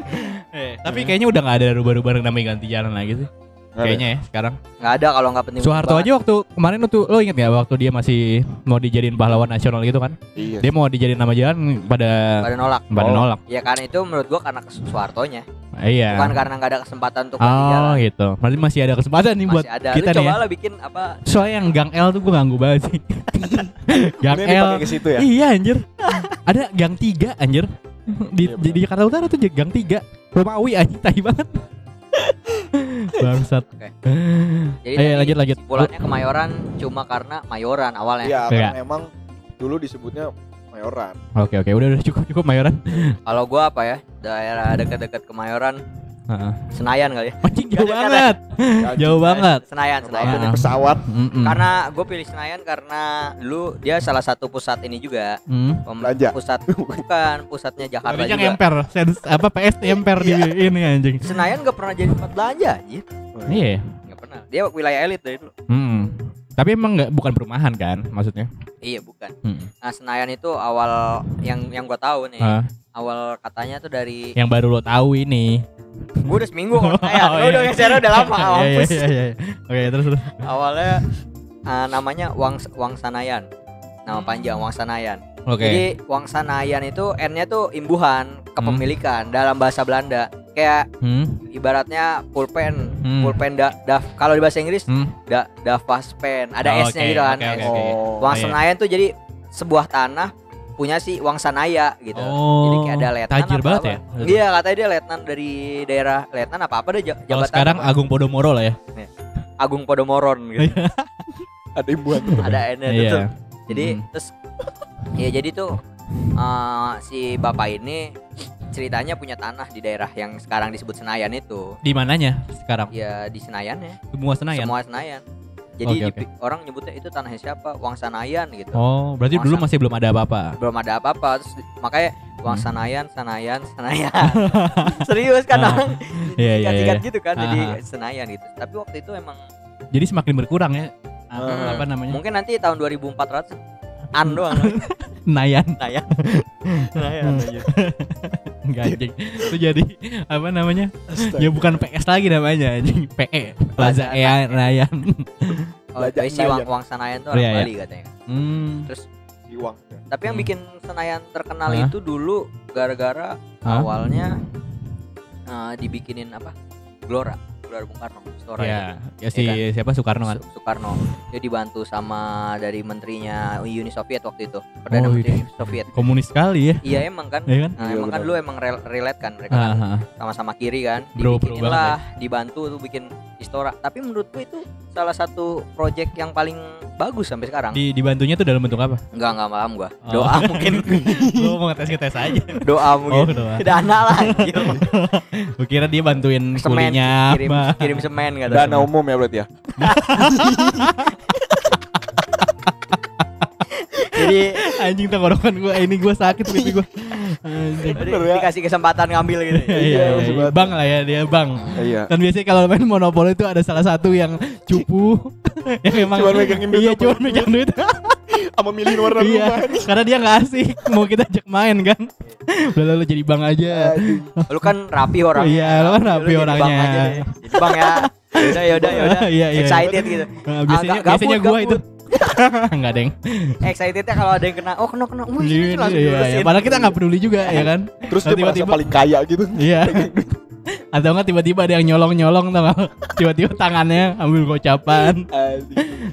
[SPEAKER 2] Eh, tapi kayaknya udah nggak ada rubah-rubah yang namanya ganti jalan lagi sih. Kayaknya ya sekarang.
[SPEAKER 3] Nggak ada kalau nggak penting
[SPEAKER 2] Soeharto aja waktu kemarin tuh lo inget gak waktu dia masih mau dijadiin pahlawan nasional gitu kan?
[SPEAKER 4] Iya.
[SPEAKER 2] Dia mau dijadiin nama jalan pada
[SPEAKER 3] pada nolak.
[SPEAKER 2] Pada
[SPEAKER 4] Oh.
[SPEAKER 2] nolak.
[SPEAKER 3] Ya karena itu menurut gua karena Soehartonya.
[SPEAKER 2] Iya.
[SPEAKER 3] Bukan karena nggak ada kesempatan untuk
[SPEAKER 2] oh
[SPEAKER 3] jalan.
[SPEAKER 2] gitu. Berarti masih ada kesempatan nih buat
[SPEAKER 3] masih ada.
[SPEAKER 2] kita
[SPEAKER 3] lu
[SPEAKER 2] nih
[SPEAKER 3] coba
[SPEAKER 2] ya.
[SPEAKER 3] lah bikin apa?
[SPEAKER 2] Soalnya yang gang L tuh gue ganggu banget sih. Gang L.
[SPEAKER 4] ke situ ya.
[SPEAKER 2] Iya anjir. Ada gang 3 anjir. Di,
[SPEAKER 4] Iya,
[SPEAKER 2] di, di Jakarta Utara tuh gang 3 Romawi anjir tai banget bangsat
[SPEAKER 3] Oke.
[SPEAKER 2] Ayo,
[SPEAKER 3] jadi tadi
[SPEAKER 2] lanjut, lanjut.
[SPEAKER 3] kesimpulannya kemayoran cuma karena mayoran awalnya
[SPEAKER 4] iya
[SPEAKER 2] Iya.
[SPEAKER 4] karena emang dulu disebutnya mayoran
[SPEAKER 2] oke oke udah udah cukup cukup mayoran
[SPEAKER 3] kalau gua apa ya daerah dekat-dekat kemayoran
[SPEAKER 2] Heeh.
[SPEAKER 3] Senayan kali ya.
[SPEAKER 2] Anjing jauh
[SPEAKER 3] Gak ada-
[SPEAKER 2] banget. Jauh banget.
[SPEAKER 3] Senayan, Senayan.
[SPEAKER 4] Nih pesawat?
[SPEAKER 2] Mm-mm.
[SPEAKER 3] Karena gue pilih Senayan karena dulu dia salah satu pusat ini juga.
[SPEAKER 2] Hmm.
[SPEAKER 3] Pem-
[SPEAKER 4] Belanja.
[SPEAKER 3] Pusat bukan pusatnya Jakarta
[SPEAKER 2] Tadinya
[SPEAKER 3] juga.
[SPEAKER 2] ngemper, sens apa PS emper di ini anjing.
[SPEAKER 3] Senayan gak pernah jadi tempat belanja anjir.
[SPEAKER 2] Iya.
[SPEAKER 3] Gak pernah. Dia wilayah elit dari dulu.
[SPEAKER 2] Hmm. Tapi emang nggak bukan perumahan kan maksudnya?
[SPEAKER 3] Iya bukan.
[SPEAKER 2] Hmm.
[SPEAKER 3] Nah Senayan itu awal yang yang gue tahu nih.
[SPEAKER 2] Ah,
[SPEAKER 3] Awal katanya tuh dari
[SPEAKER 2] yang baru lo tahu ini.
[SPEAKER 3] gue udah seminggu ngomong Senayan.
[SPEAKER 2] Oh,
[SPEAKER 3] Lu udah
[SPEAKER 2] iya.
[SPEAKER 3] ngeser udah lama.
[SPEAKER 2] Iya iya
[SPEAKER 3] mampus.
[SPEAKER 2] iya iya. Oke, terus terus.
[SPEAKER 3] Awalnya ah, namanya Wang Wang Sanayan. Nama panjang Wang Sanayan.
[SPEAKER 2] Oke.
[SPEAKER 3] Jadi Wang Sanayan itu N-nya tuh imbuhan
[SPEAKER 2] Hmm.
[SPEAKER 3] kepemilikan dalam bahasa Belanda. Kayak
[SPEAKER 2] Hmm.
[SPEAKER 3] ibaratnya pulpen,
[SPEAKER 2] Hmm.
[SPEAKER 3] pulpen da, da- kalau di bahasa Inggris
[SPEAKER 2] Hmm.
[SPEAKER 3] da, Davas pen, ada
[SPEAKER 2] Oh,
[SPEAKER 3] S-nya
[SPEAKER 2] oke,
[SPEAKER 3] gitu kan.
[SPEAKER 2] oke, oke,
[SPEAKER 3] S.
[SPEAKER 2] oke.
[SPEAKER 4] Oh.
[SPEAKER 3] Wang
[SPEAKER 2] Iya.
[SPEAKER 3] Senayan tuh jadi sebuah tanah punya si Wang Sanaya gitu.
[SPEAKER 2] Oh.
[SPEAKER 3] Jadi kayak ada letnan
[SPEAKER 2] tajir
[SPEAKER 3] apa
[SPEAKER 2] banget
[SPEAKER 3] apa.
[SPEAKER 2] ya.
[SPEAKER 3] Iya, katanya dia letnan dari daerah letnan apa apa deh ja-
[SPEAKER 2] Kalau
[SPEAKER 3] jabatan
[SPEAKER 2] sekarang
[SPEAKER 3] apa?
[SPEAKER 2] Agung Podomoro lah ya.
[SPEAKER 3] Agung Podomoron gitu.
[SPEAKER 4] Ada imbuhan tuh.
[SPEAKER 3] ada N-nya
[SPEAKER 2] Iya.
[SPEAKER 3] tuh. Jadi
[SPEAKER 2] Hmm.
[SPEAKER 3] terus ya jadi tuh eh, si bapak ini ceritanya punya tanah di daerah yang sekarang disebut Senayan itu.
[SPEAKER 2] Di mananya sekarang?
[SPEAKER 3] Ya di Senayan ya.
[SPEAKER 2] Semua Senayan.
[SPEAKER 3] Semua Senayan. Jadi
[SPEAKER 2] Oke,
[SPEAKER 3] dipi- orang nyebutnya itu tanahnya siapa? Wang Sanayan gitu.
[SPEAKER 2] Oh, berarti
[SPEAKER 3] Wang
[SPEAKER 2] dulu
[SPEAKER 3] San-
[SPEAKER 2] masih belum ada apa-apa.
[SPEAKER 3] Belum ada apa-apa terus makanya Wang
[SPEAKER 2] Hmm.
[SPEAKER 3] Sanayan, Sanayan, Senayan. Serius kan
[SPEAKER 2] Ah,
[SPEAKER 3] orang
[SPEAKER 2] iya
[SPEAKER 3] singkat
[SPEAKER 2] iya.
[SPEAKER 3] gitu kan jadi
[SPEAKER 2] Ah.
[SPEAKER 3] Senayan gitu. Tapi waktu itu emang
[SPEAKER 2] Jadi semakin berkurang ya. Apa,
[SPEAKER 3] Hmm.
[SPEAKER 2] apa namanya?
[SPEAKER 3] mungkin nanti tahun 2400 an doang
[SPEAKER 2] Nayan.
[SPEAKER 3] Senayan. Senayan aja.
[SPEAKER 2] Enggak anjing. Itu jadi apa namanya? Ya bukan PS lagi namanya anjing. PE. Plaza
[SPEAKER 3] Plaza
[SPEAKER 2] Ea Nayan.
[SPEAKER 3] Oh,
[SPEAKER 4] Belajar
[SPEAKER 3] si Wang,
[SPEAKER 4] Senayan.
[SPEAKER 3] Wang Senayan tuh orang
[SPEAKER 2] Iya, iya.
[SPEAKER 3] Bali katanya.
[SPEAKER 2] Hmm.
[SPEAKER 3] Terus
[SPEAKER 4] Iwang.
[SPEAKER 3] tapi yang
[SPEAKER 2] Hmm.
[SPEAKER 3] bikin Senayan terkenal
[SPEAKER 2] Hah?
[SPEAKER 3] itu dulu gara-gara
[SPEAKER 2] Hah?
[SPEAKER 3] awalnya eh, dibikinin apa? Gelora, Gelora Bung Karno, Stora
[SPEAKER 2] Ya,
[SPEAKER 3] itu.
[SPEAKER 2] ya si
[SPEAKER 3] Iya
[SPEAKER 2] siapa Soekarno kan.
[SPEAKER 3] Su- Soekarno. Dia dibantu sama dari menterinya Uni Soviet waktu itu. Perdana
[SPEAKER 2] Oh,
[SPEAKER 3] Menteri
[SPEAKER 2] iya.
[SPEAKER 3] Soviet.
[SPEAKER 2] Komunis sekali ya.
[SPEAKER 3] Iya emang kan.
[SPEAKER 2] Iya kan?
[SPEAKER 3] Nah,
[SPEAKER 4] Iya,
[SPEAKER 3] emang kan lu emang rel- relate kan mereka
[SPEAKER 2] Ah,
[SPEAKER 3] kan
[SPEAKER 2] ah.
[SPEAKER 3] sama-sama kiri kan.
[SPEAKER 2] Bro, bro
[SPEAKER 3] Dibikinin
[SPEAKER 2] banget ya.
[SPEAKER 3] lah, dibantu tuh bikin Istora. Tapi menurutku itu salah satu project yang paling bagus sampai sekarang.
[SPEAKER 2] Di dibantunya tuh dalam bentuk apa?
[SPEAKER 3] Enggak enggak paham gua.
[SPEAKER 2] Oh.
[SPEAKER 3] Doa mungkin.
[SPEAKER 2] Lu mau ngetes ngetes aja.
[SPEAKER 3] Doa
[SPEAKER 2] Oh,
[SPEAKER 3] mungkin.
[SPEAKER 2] doa.
[SPEAKER 3] Dana lah.
[SPEAKER 2] Gue kira dia bantuin
[SPEAKER 3] Semen
[SPEAKER 2] kulinya
[SPEAKER 3] kirim
[SPEAKER 2] apa.
[SPEAKER 3] kirim semen kata.
[SPEAKER 4] Dana umum ya berarti ya.
[SPEAKER 3] Jadi
[SPEAKER 2] Anjing tenggorokan gue, ini gue sakit pipi gue.
[SPEAKER 4] Bener ya.
[SPEAKER 3] dikasih kesempatan ngambil gitu.
[SPEAKER 2] Iya, iya,
[SPEAKER 4] Iya,
[SPEAKER 2] iya.
[SPEAKER 4] sebat.
[SPEAKER 2] Bang lah ya dia bang.
[SPEAKER 4] Iya.
[SPEAKER 2] Kan biasanya kalau main monopoli itu ada salah satu yang cupu yang memang
[SPEAKER 4] Cuman megangin duit
[SPEAKER 2] Iya, cuma megang duit.
[SPEAKER 4] Sama milihin warna
[SPEAKER 2] iya. Karena dia nggak asik mau kita ajak main kan. Udah lalu jadi bang aja.
[SPEAKER 3] Lu kan rapi orangnya.
[SPEAKER 2] Iya, lu kan rapi orangnya.
[SPEAKER 3] Bang aja bang ya. Yaudah, yaudah, yaudah.
[SPEAKER 2] Iya, iya.
[SPEAKER 3] Excited gitu.
[SPEAKER 2] Nah, biasanya
[SPEAKER 3] Agak
[SPEAKER 2] biasanya gua itu. enggak deng.
[SPEAKER 3] Excitednya kalau ada yang kena, oh kena kena, wih
[SPEAKER 2] Iya,
[SPEAKER 3] langsung
[SPEAKER 2] iya, iya. Padahal kita nggak peduli juga ya kan.
[SPEAKER 4] Terus dia merasa
[SPEAKER 2] Tiba-tiba-
[SPEAKER 4] paling kaya gitu.
[SPEAKER 2] Iya. Atau enggak tiba-tiba ada yang nyolong-nyolong tau? Tiba-tiba tangannya ambil gocapan.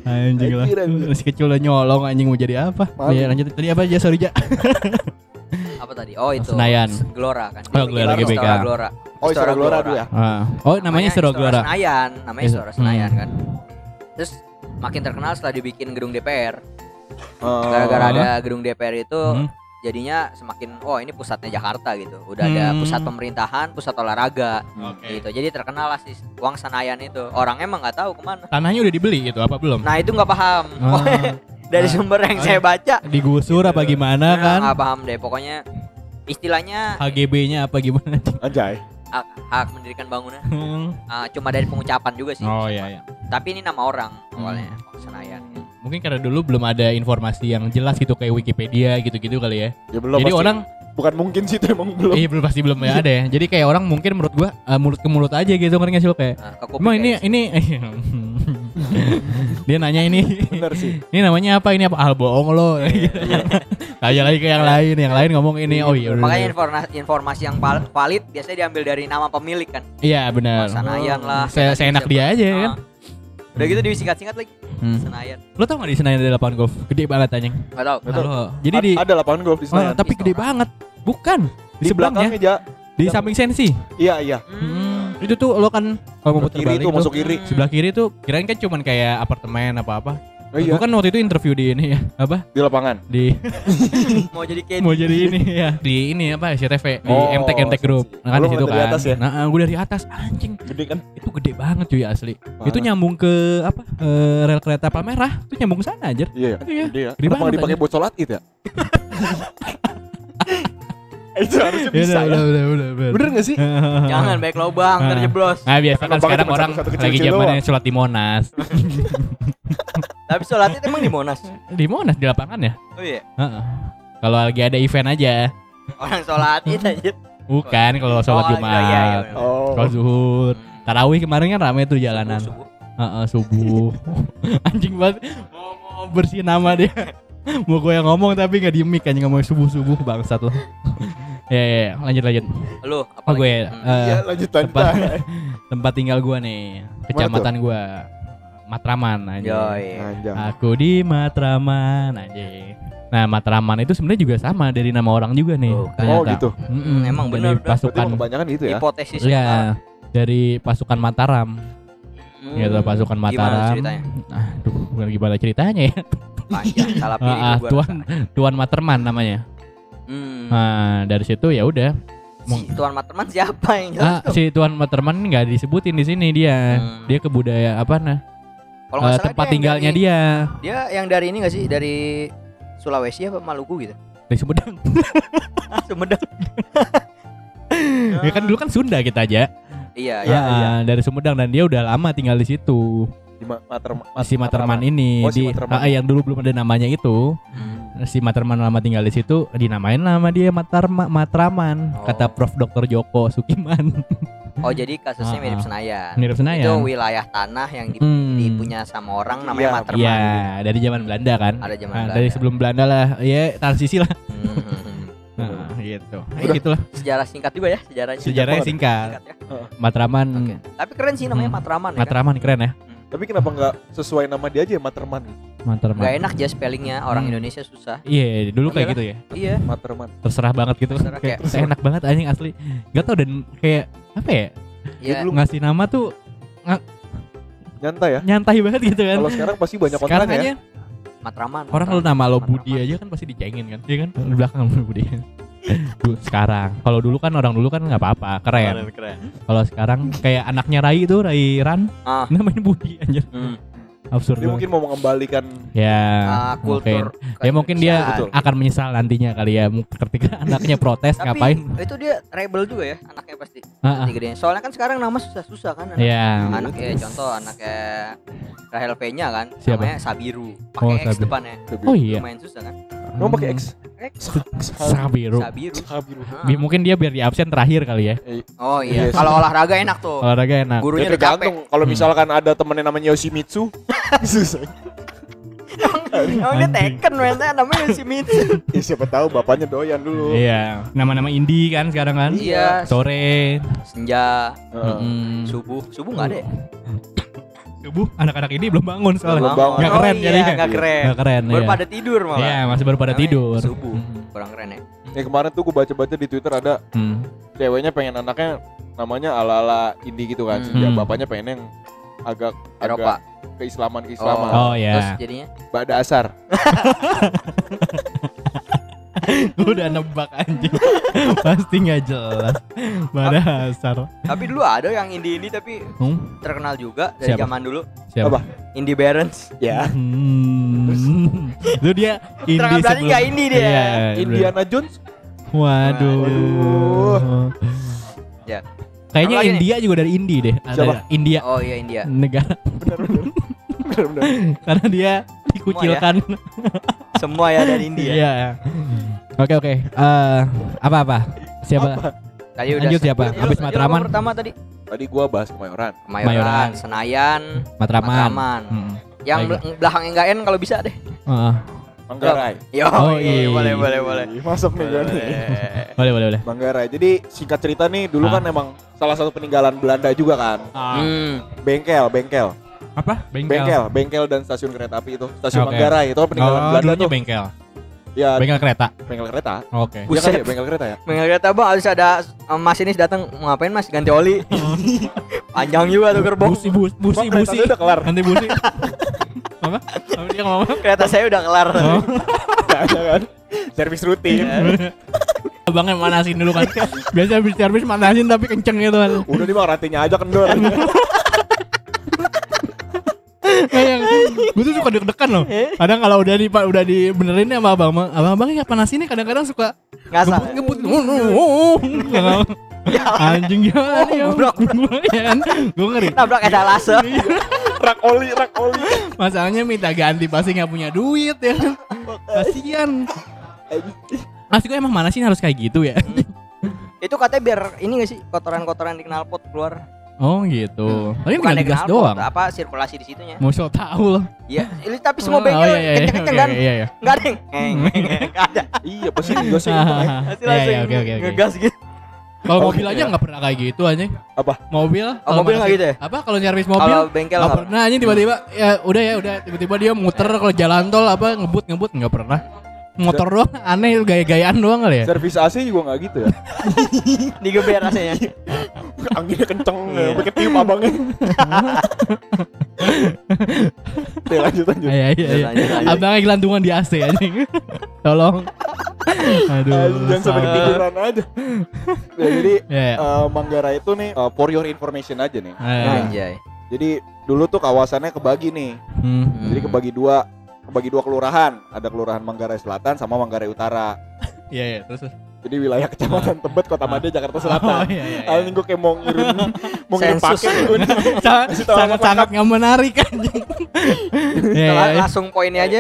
[SPEAKER 2] Anjing lah. Masih kecil udah nyolong anjing mau jadi apa? Iya lanjut tadi apa aja sorry Ja.
[SPEAKER 3] Apa tadi? Oh itu.
[SPEAKER 2] Senayan.
[SPEAKER 3] Gelora kan.
[SPEAKER 2] Oh, Gelora GBK.
[SPEAKER 3] Gelora.
[SPEAKER 4] Oh, Istora Gelora dulu ya.
[SPEAKER 2] Ah. Oh namanya Sero Gelora.
[SPEAKER 3] Senayan, namanya
[SPEAKER 2] Iya.
[SPEAKER 3] Istora Senayan
[SPEAKER 2] Hmm.
[SPEAKER 3] kan. Terus makin terkenal setelah dibikin gedung DPR.
[SPEAKER 4] Oh.
[SPEAKER 3] Gara-gara ada gedung DPR itu
[SPEAKER 2] Hmm.
[SPEAKER 3] jadinya semakin oh ini pusatnya Jakarta gitu. Udah ada
[SPEAKER 2] Hmm.
[SPEAKER 3] pusat pemerintahan, pusat olahraga
[SPEAKER 2] Oke.
[SPEAKER 3] gitu. Jadi terkenal lah si Wang Senayan itu. Orang emang nggak tahu ke mana.
[SPEAKER 2] Tanahnya udah dibeli gitu apa belum?
[SPEAKER 3] Nah itu nggak paham.
[SPEAKER 2] Ah.
[SPEAKER 3] Dari
[SPEAKER 2] Ah.
[SPEAKER 3] sumber yang
[SPEAKER 2] Ah.
[SPEAKER 3] saya baca
[SPEAKER 2] Digusur apa gimana
[SPEAKER 3] Nah,
[SPEAKER 2] kan?
[SPEAKER 3] nggak paham deh pokoknya istilahnya
[SPEAKER 2] HGB-nya apa gimana?
[SPEAKER 4] Anjay.
[SPEAKER 3] Hak, hak mendirikan bangunan
[SPEAKER 2] Hmm.
[SPEAKER 3] ah, cuma dari pengucapan juga sih
[SPEAKER 2] oh iya iya.
[SPEAKER 3] tapi ini nama orang
[SPEAKER 2] Hmm.
[SPEAKER 3] awalnya Wang Senayan
[SPEAKER 2] Mungkin karena dulu belum ada informasi yang jelas gitu kayak Wikipedia gitu-gitu kali ya.
[SPEAKER 4] Ya belum.
[SPEAKER 2] Jadi
[SPEAKER 4] pasti.
[SPEAKER 2] orang
[SPEAKER 4] bukan mungkin sih itu emang belum.
[SPEAKER 2] iya belum pasti belum ya ada ya. Jadi kayak orang mungkin menurut gua eh, mulut ke mulut aja gitu ngerti nggak sih lo kayak
[SPEAKER 3] nah,
[SPEAKER 2] Emang ini ini dia nanya ini.
[SPEAKER 4] Bener sih.
[SPEAKER 2] ini namanya apa? Ini apa? Ah bohong lo. Tanya lagi ke yang lain. Yang lain ngomong ini oh iya
[SPEAKER 3] makanya informasi informasi yang val- valid biasanya diambil dari nama pemilik kan?
[SPEAKER 2] Iya benar
[SPEAKER 3] Senayan lah.
[SPEAKER 2] Saya saya enak dia aja
[SPEAKER 3] Ah.
[SPEAKER 2] kan?
[SPEAKER 3] Udah gitu disingkat-singkat lagi.
[SPEAKER 2] Hmm.
[SPEAKER 3] Senayan.
[SPEAKER 2] Lo tau gak di Senayan ada lapangan golf? Gede banget anjing.
[SPEAKER 4] Betul.
[SPEAKER 2] Halo. jadi di
[SPEAKER 4] ada lapangan golf di
[SPEAKER 2] oh,
[SPEAKER 4] Senayan.
[SPEAKER 2] tapi gede banget. Bukan. Di,
[SPEAKER 4] di
[SPEAKER 2] sebelahnya di samping sensi.
[SPEAKER 4] Iya iya.
[SPEAKER 3] Hmm.
[SPEAKER 2] Itu tuh lo kan kalau mau putar
[SPEAKER 4] kiri
[SPEAKER 2] balik
[SPEAKER 4] tuh masuk kiri.
[SPEAKER 2] sebelah kiri tuh kirain kan cuman kayak apartemen apa apa
[SPEAKER 4] Oh iya,
[SPEAKER 2] Gue kan waktu itu interview di ini ya, apa?
[SPEAKER 4] di lapangan.
[SPEAKER 2] Di
[SPEAKER 3] Mau jadi kayak
[SPEAKER 2] mau jadi ini ya, di ini apa? SCTV di
[SPEAKER 4] Oh,
[SPEAKER 2] MTek MTek Group. Nah, kan di situ
[SPEAKER 4] dari
[SPEAKER 2] kan.
[SPEAKER 4] atas ya?
[SPEAKER 2] Nah, gue dari atas anjing.
[SPEAKER 4] Gede kan?
[SPEAKER 2] Itu gede banget cuy asli.
[SPEAKER 4] Parah.
[SPEAKER 2] Itu nyambung ke apa? eh, rel kereta Palmerah. Itu nyambung ke sana aja.
[SPEAKER 4] Iya, ya.
[SPEAKER 2] Iya.
[SPEAKER 4] Gede ya.
[SPEAKER 2] Gede
[SPEAKER 4] Kenapa dipakai buat sholat id ya? Itu harusnya
[SPEAKER 2] Ya
[SPEAKER 4] bisa
[SPEAKER 2] udah,
[SPEAKER 4] ya.
[SPEAKER 2] udah, udah, udah, udah.
[SPEAKER 4] Bener gak sih?
[SPEAKER 3] Jangan baik lubang
[SPEAKER 2] Ah.
[SPEAKER 3] terjeblos.
[SPEAKER 2] Nah biasa kan sekarang orang lagi zamannya sholat di Monas.
[SPEAKER 3] Tapi sholat itu emang di Monas.
[SPEAKER 2] di Monas di lapangan ya?
[SPEAKER 3] Oh iya.
[SPEAKER 2] Heeh. Kalau lagi ada event aja.
[SPEAKER 3] Orang sholat itu aja.
[SPEAKER 2] Bukan kalau sholat
[SPEAKER 3] Oh,
[SPEAKER 2] Jumat.
[SPEAKER 3] iya, iya, iya.
[SPEAKER 4] Oh.
[SPEAKER 2] Kalau zuhur. Tarawih kemarin kan rame tuh jalanan.
[SPEAKER 3] Subuh, subuh.
[SPEAKER 2] Anjing banget. Mau, mau bersih nama dia. mau gue yang ngomong tapi nggak di mic anjing ngomong subuh subuh bangsat lo. ya, ya, ya, lanjut lanjut.
[SPEAKER 3] Lu apa
[SPEAKER 2] Oh gue
[SPEAKER 3] lagi? Hmm.
[SPEAKER 2] eh,
[SPEAKER 4] Iya, lanjutan.
[SPEAKER 2] tempat tempat tinggal gue nih, kecamatan gue Matraman.
[SPEAKER 4] Anjang.
[SPEAKER 2] Aku di Matraman anjing. Nah, Matraman itu sebenarnya juga sama dari nama orang juga nih.
[SPEAKER 3] Oh, kan.
[SPEAKER 4] Oh
[SPEAKER 2] ternyata.
[SPEAKER 4] gitu.
[SPEAKER 3] Emang
[SPEAKER 2] dari
[SPEAKER 3] bener, udah.
[SPEAKER 4] Berarti
[SPEAKER 2] pasukan
[SPEAKER 4] emang kebanyakan gitu ya.
[SPEAKER 3] Hipotesis
[SPEAKER 2] Iya, dari pasukan Mataram.
[SPEAKER 3] Hmm.
[SPEAKER 2] Gitu, pasukan
[SPEAKER 3] Gimana
[SPEAKER 2] Mataram.
[SPEAKER 3] ceritanya?
[SPEAKER 2] Aduh, gimana ceritanya ya?
[SPEAKER 3] Panjang, salah pilih
[SPEAKER 2] Ah, ah,
[SPEAKER 3] gua
[SPEAKER 2] Tuan
[SPEAKER 3] rasa.
[SPEAKER 2] Tuan Materman namanya.
[SPEAKER 3] Hmm.
[SPEAKER 2] Nah, dari situ ya udah.
[SPEAKER 3] Si Tuan Materman siapa yang
[SPEAKER 2] Ah,
[SPEAKER 3] jelas?
[SPEAKER 2] si Tuan Materman nggak disebutin di sini dia.
[SPEAKER 3] Hmm.
[SPEAKER 2] Dia ke budaya apa nah?
[SPEAKER 3] Kalau nggak salah
[SPEAKER 2] tempat
[SPEAKER 3] dia
[SPEAKER 2] tinggalnya
[SPEAKER 3] dari-
[SPEAKER 2] dia
[SPEAKER 3] Dia yang dari ini gak sih? Dari Sulawesi apa Maluku gitu?
[SPEAKER 2] dari Sumedang.
[SPEAKER 3] Sumedang.
[SPEAKER 2] ya kan dulu kan Sunda kita aja.
[SPEAKER 3] Iya,
[SPEAKER 2] Ya,
[SPEAKER 3] iya.
[SPEAKER 2] dari Sumedang dan dia udah lama tinggal di situ.
[SPEAKER 4] Di Ma- Mater
[SPEAKER 2] si Materman ini
[SPEAKER 4] Oh, si
[SPEAKER 2] di
[SPEAKER 4] Materman.
[SPEAKER 2] ah, yang dulu belum ada namanya itu.
[SPEAKER 3] Hmm.
[SPEAKER 2] Si Materman lama tinggal di situ dinamain nama dia Matarma Matraman
[SPEAKER 3] Oh.
[SPEAKER 2] kata Prof Dr. Joko Sukiman.
[SPEAKER 3] Oh, jadi kasusnya
[SPEAKER 2] Ah,
[SPEAKER 3] mirip
[SPEAKER 2] ah.
[SPEAKER 3] Senayan.
[SPEAKER 2] Mirip
[SPEAKER 3] Itu
[SPEAKER 2] Senayan.
[SPEAKER 3] wilayah tanah yang di,
[SPEAKER 2] Hmm.
[SPEAKER 3] dipunya sama orang namanya
[SPEAKER 4] Iya,
[SPEAKER 3] Materman.
[SPEAKER 2] Iya, dari zaman Belanda kan.
[SPEAKER 3] Ada zaman
[SPEAKER 2] Nah,
[SPEAKER 3] Belanda.
[SPEAKER 2] dari sebelum Belanda lah, ya transisi lah.
[SPEAKER 3] Hmm.
[SPEAKER 2] Nah, gitu.
[SPEAKER 4] Udah.
[SPEAKER 2] Eh, gitulah.
[SPEAKER 3] Sejarah singkat juga ya sejarahnya.
[SPEAKER 2] Sejarahnya singkat.
[SPEAKER 3] Singkat ya.
[SPEAKER 2] Matraman,
[SPEAKER 3] Oke. Tapi keren sih namanya
[SPEAKER 2] Hmm.
[SPEAKER 3] Matraman ya. kan?
[SPEAKER 2] Matraman keren ya.
[SPEAKER 4] Tapi kenapa nggak sesuai nama dia aja ya Materman?
[SPEAKER 2] Matraman.
[SPEAKER 3] Gak enak aja spellingnya orang
[SPEAKER 2] Hmm.
[SPEAKER 3] Indonesia susah.
[SPEAKER 2] Iya, dulu kayak gitu ya.
[SPEAKER 3] Iya.
[SPEAKER 4] Materman.
[SPEAKER 2] Terserah banget gitu.
[SPEAKER 3] Terserah,
[SPEAKER 2] kayak
[SPEAKER 3] kayak-
[SPEAKER 2] enak banget anjing asli. Gak tau dan kayak apa ya?
[SPEAKER 3] Iya.
[SPEAKER 2] Lu ngasih nama tuh
[SPEAKER 4] Nyantai ya.
[SPEAKER 2] nyantai banget gitu kan.
[SPEAKER 4] Kalau sekarang pasti banyak
[SPEAKER 2] Sekarang
[SPEAKER 4] konten ya.
[SPEAKER 3] Matraman.
[SPEAKER 2] orang kalau nama lo. Budi aja kan pasti dicengin kan. Iya kan? Di belakang lo Budi. Dulu, sekarang kalau dulu kan orang dulu kan nggak apa-apa keren
[SPEAKER 3] keren.
[SPEAKER 2] kalau sekarang kayak anaknya Rai itu Rai Ran
[SPEAKER 3] Ah.
[SPEAKER 2] namanya Budi anjir
[SPEAKER 3] Hmm.
[SPEAKER 2] absurd
[SPEAKER 4] Dia
[SPEAKER 2] banget.
[SPEAKER 4] mungkin mau mengembalikan
[SPEAKER 2] ya
[SPEAKER 3] Ah, kultur.
[SPEAKER 2] mungkin. ya mungkin dia
[SPEAKER 3] keindonesiaan.
[SPEAKER 2] akan menyesal nantinya kali ya ketika anaknya protes
[SPEAKER 3] Tapi
[SPEAKER 2] ngapain
[SPEAKER 3] itu dia rebel juga ya anaknya pasti.
[SPEAKER 2] Ah, ah.
[SPEAKER 3] Soalnya kan sekarang nama susah-susah kan. anak-
[SPEAKER 2] ya
[SPEAKER 3] Anaknya contoh anaknya Rahel P-nya kan
[SPEAKER 2] Siapa?
[SPEAKER 3] namanya Sabiru.
[SPEAKER 2] Oh,
[SPEAKER 3] Pakai X
[SPEAKER 2] Sabiru.
[SPEAKER 3] depannya.
[SPEAKER 2] oh iya
[SPEAKER 3] Lumayan susah kan?
[SPEAKER 4] Mau pakai X.
[SPEAKER 2] Sabiru
[SPEAKER 3] Sabiru.
[SPEAKER 4] Sabiru.
[SPEAKER 2] Bi- mungkin dia biar di absen terakhir kali ya
[SPEAKER 3] Oh
[SPEAKER 4] Iya
[SPEAKER 3] iya.
[SPEAKER 4] sih.
[SPEAKER 3] Kalau olahraga enak tuh.
[SPEAKER 2] olahraga enak
[SPEAKER 3] Gurunya
[SPEAKER 4] Ya
[SPEAKER 3] udah capek.
[SPEAKER 4] tergantung kalau
[SPEAKER 2] Hmm.
[SPEAKER 4] misalkan ada temennya namanya Yoshimitsu susah.
[SPEAKER 3] Emang dia Tekken mainnya namanya Yoshimitsu.
[SPEAKER 4] ya siapa tahu bapaknya doyan dulu.
[SPEAKER 2] iya nama-nama indie kan sekarang kan
[SPEAKER 3] Iya.
[SPEAKER 2] sore
[SPEAKER 3] Senja,
[SPEAKER 4] Heeh.
[SPEAKER 2] mm,
[SPEAKER 3] subuh, subuh nggak ada. ya?
[SPEAKER 2] Subuh anak-anak ini belum bangun soalnya
[SPEAKER 4] Belum bangun.
[SPEAKER 2] nggak keren
[SPEAKER 3] oh,
[SPEAKER 2] jadi
[SPEAKER 3] iya, nggak keren.
[SPEAKER 2] nggak keren
[SPEAKER 3] Baru
[SPEAKER 2] iya.
[SPEAKER 3] pada tidur malah.
[SPEAKER 2] Iya, masih baru pada
[SPEAKER 3] Namanya
[SPEAKER 2] tidur
[SPEAKER 3] Subuh.
[SPEAKER 2] Mm,
[SPEAKER 3] Kurang keren ya.
[SPEAKER 4] Ya kemarin tuh gue baca-baca di Twitter ada
[SPEAKER 2] mm.
[SPEAKER 4] ceweknya pengen anaknya namanya ala-ala indie gitu kan.
[SPEAKER 3] Hmm.
[SPEAKER 4] Sejak
[SPEAKER 2] Hmm.
[SPEAKER 4] bapaknya pengen yang agak
[SPEAKER 3] Eropa.
[SPEAKER 4] agak keislaman keislaman.
[SPEAKER 2] Oh,
[SPEAKER 3] Terus
[SPEAKER 2] ya.
[SPEAKER 3] jadinya
[SPEAKER 4] Bada asar.
[SPEAKER 2] Gue udah nebak anjing. Pasti nggak jelas. Pada dasar.
[SPEAKER 3] tapi dulu ada yang indie-indie tapi
[SPEAKER 2] Hmm,
[SPEAKER 3] terkenal juga dari
[SPEAKER 2] Siapa?
[SPEAKER 3] zaman dulu.
[SPEAKER 2] siapa?
[SPEAKER 4] Apa?
[SPEAKER 3] Indie Barons.
[SPEAKER 4] Ya.
[SPEAKER 2] Hmm. Itu dia indie sebelum.
[SPEAKER 3] nggak indie dia.
[SPEAKER 2] Iya,
[SPEAKER 4] Indiana Jones.
[SPEAKER 2] Waduh.
[SPEAKER 4] Waduh.
[SPEAKER 3] Ya.
[SPEAKER 2] Kayaknya
[SPEAKER 3] Apa nih?
[SPEAKER 2] India juga dari indie deh. Ada
[SPEAKER 4] Siapa?
[SPEAKER 2] India
[SPEAKER 3] Oh iya India.
[SPEAKER 2] negara
[SPEAKER 4] Benar-benar. Benar-benar.
[SPEAKER 2] karena dia dikucilkan.
[SPEAKER 3] Semua ya dari India.
[SPEAKER 2] Iya. Oke oke. Eh, apa-apa? Siapa?
[SPEAKER 3] Tadi udah
[SPEAKER 2] Lanjut siapa? Habis Matraman?
[SPEAKER 3] Pertama tadi
[SPEAKER 4] Tadi gua bahas Kemayoran.
[SPEAKER 3] Kemayoran. Senayan,
[SPEAKER 2] Matraman.
[SPEAKER 3] Matraman.
[SPEAKER 2] Hmm.
[SPEAKER 3] Yang
[SPEAKER 2] Baik.
[SPEAKER 3] bel- belakangnya enggak N kalau bisa deh.
[SPEAKER 2] Heeh.
[SPEAKER 4] Manggarai.
[SPEAKER 3] Yo,
[SPEAKER 2] Oh, iya.
[SPEAKER 3] boleh boleh boleh.
[SPEAKER 4] Ih, Masuk nih kan.
[SPEAKER 2] Boleh boleh boleh.
[SPEAKER 4] Manggarai. Jadi singkat cerita nih dulu
[SPEAKER 2] Ah.
[SPEAKER 4] kan emang salah satu peninggalan Belanda juga kan.
[SPEAKER 3] Hmm.
[SPEAKER 4] Bengkel, bengkel.
[SPEAKER 2] Apa?
[SPEAKER 4] Bengkel, bengkel dan stasiun kereta api itu. Stasiun
[SPEAKER 2] Oke.
[SPEAKER 4] Manggarai itu kan peninggalan
[SPEAKER 2] Oh,
[SPEAKER 4] Belanda tuh.
[SPEAKER 2] bengkel.
[SPEAKER 4] Ya,
[SPEAKER 2] Bengkel kereta.
[SPEAKER 4] bengkel kereta.
[SPEAKER 2] Oke.
[SPEAKER 4] Iya kan
[SPEAKER 3] Buset.
[SPEAKER 4] ya, bengkel kereta ya.
[SPEAKER 3] Mengaget apa habis ada um, masinis datang mau ngapain Mas ganti oli. Panjang juga tuh gerbong.
[SPEAKER 2] Busi bus, busi busi.
[SPEAKER 4] keretanya udah kelar.
[SPEAKER 2] Nanti busi. Apa? Apa dia? ngomong.
[SPEAKER 3] Kereta saya udah kelar.
[SPEAKER 2] Oh.
[SPEAKER 4] Ada kan? Servis rutin.
[SPEAKER 2] Abangnya manasin dulu kan. Biasa habis servis manasin tapi kenceng gitu kan.
[SPEAKER 4] Udah nih bang ratinya aja kendor.
[SPEAKER 2] Kayak gue tuh suka deg-degan loh. Kadang kalau udah di udah dibenerin sama abang, abang-abang ya panasinnya kadang-kadang suka
[SPEAKER 3] Ngasah.
[SPEAKER 2] ngebut ngebut. Anjing gimana ya? Ya kan? Gue ngeri.
[SPEAKER 3] Nabrak etalase.
[SPEAKER 4] rak oli, rak oli.
[SPEAKER 2] Masalahnya minta ganti pasti nggak punya duit ya. kan? Kasian. Masih gue emang mana sih harus kayak gitu ya?
[SPEAKER 3] Itu katanya biar ini gak sih kotoran-kotoran di knalpot keluar.
[SPEAKER 2] Oh gitu. Tapi
[SPEAKER 3] Bukan
[SPEAKER 2] tinggal
[SPEAKER 3] di
[SPEAKER 2] digas doang.
[SPEAKER 3] apa sirkulasi di situnya.
[SPEAKER 2] Mau so tau loh.
[SPEAKER 3] Iya, ini tapi semua
[SPEAKER 2] Oh,
[SPEAKER 3] bengkel
[SPEAKER 2] iya, iya,
[SPEAKER 3] kenceng-kenceng
[SPEAKER 2] oke,
[SPEAKER 3] kan?
[SPEAKER 2] Iya iya.
[SPEAKER 3] Enggak ada. Enggak ada.
[SPEAKER 4] Iya pasti juga sih.
[SPEAKER 3] Pasti
[SPEAKER 2] Iya
[SPEAKER 3] langsung
[SPEAKER 2] iya oke oke oke.
[SPEAKER 3] ngegas gitu.
[SPEAKER 2] Kalau
[SPEAKER 4] Oke,
[SPEAKER 2] mobil aja
[SPEAKER 4] iya.
[SPEAKER 2] nggak pernah kayak gitu anjing.
[SPEAKER 4] Apa?
[SPEAKER 2] Mobil?
[SPEAKER 3] Oh, mobil nggak gitu ya?
[SPEAKER 2] Apa kalau nyervis mobil?
[SPEAKER 3] Kalau bengkel
[SPEAKER 2] Nggak
[SPEAKER 3] nggak
[SPEAKER 2] pernah anjing tiba-tiba ya udah ya udah tiba-tiba dia muter kalau jalan tol apa ngebut ngebut nggak pernah. Motor doang aneh gaya-gayaan doang kali ya.
[SPEAKER 4] Servis AC juga nggak gitu ya.
[SPEAKER 3] digeber rasanya.
[SPEAKER 4] Anginnya kenceng,
[SPEAKER 3] Iya.
[SPEAKER 4] pakai tiup abangnya. Oke lanjut lanjut.
[SPEAKER 2] Iya iya iya.
[SPEAKER 3] Lanjut, lanjut.
[SPEAKER 2] Abangnya gelantungan di AC anjing. Tolong. Aduh.
[SPEAKER 4] Jangan sampai ketiduran aja. Ya, jadi
[SPEAKER 2] Ya, ya.
[SPEAKER 4] eh, Manggarai itu nih eh, for your information aja nih.
[SPEAKER 2] Eh,
[SPEAKER 3] Anjay.
[SPEAKER 4] Jadi dulu tuh kawasannya kebagi nih.
[SPEAKER 2] hmm.
[SPEAKER 4] Jadi kebagi dua kebagi dua kelurahan. Ada kelurahan Manggarai Selatan sama Manggarai Utara.
[SPEAKER 2] Iya iya terus. terus.
[SPEAKER 4] Jadi wilayah kecamatan Tebet, Kota Mada, Jakarta
[SPEAKER 2] Oh
[SPEAKER 4] Selatan.
[SPEAKER 2] iya iya. iya.
[SPEAKER 4] Anjing gue kayak mau ngirim mau ngirim
[SPEAKER 3] Sensus.
[SPEAKER 4] paket gue nih.
[SPEAKER 2] Sa-
[SPEAKER 4] Kasih tahu
[SPEAKER 2] sangat
[SPEAKER 4] alamat
[SPEAKER 2] sangat nggak menarik anjing. Iya iya. Iya.
[SPEAKER 3] Langsung poinnya aja.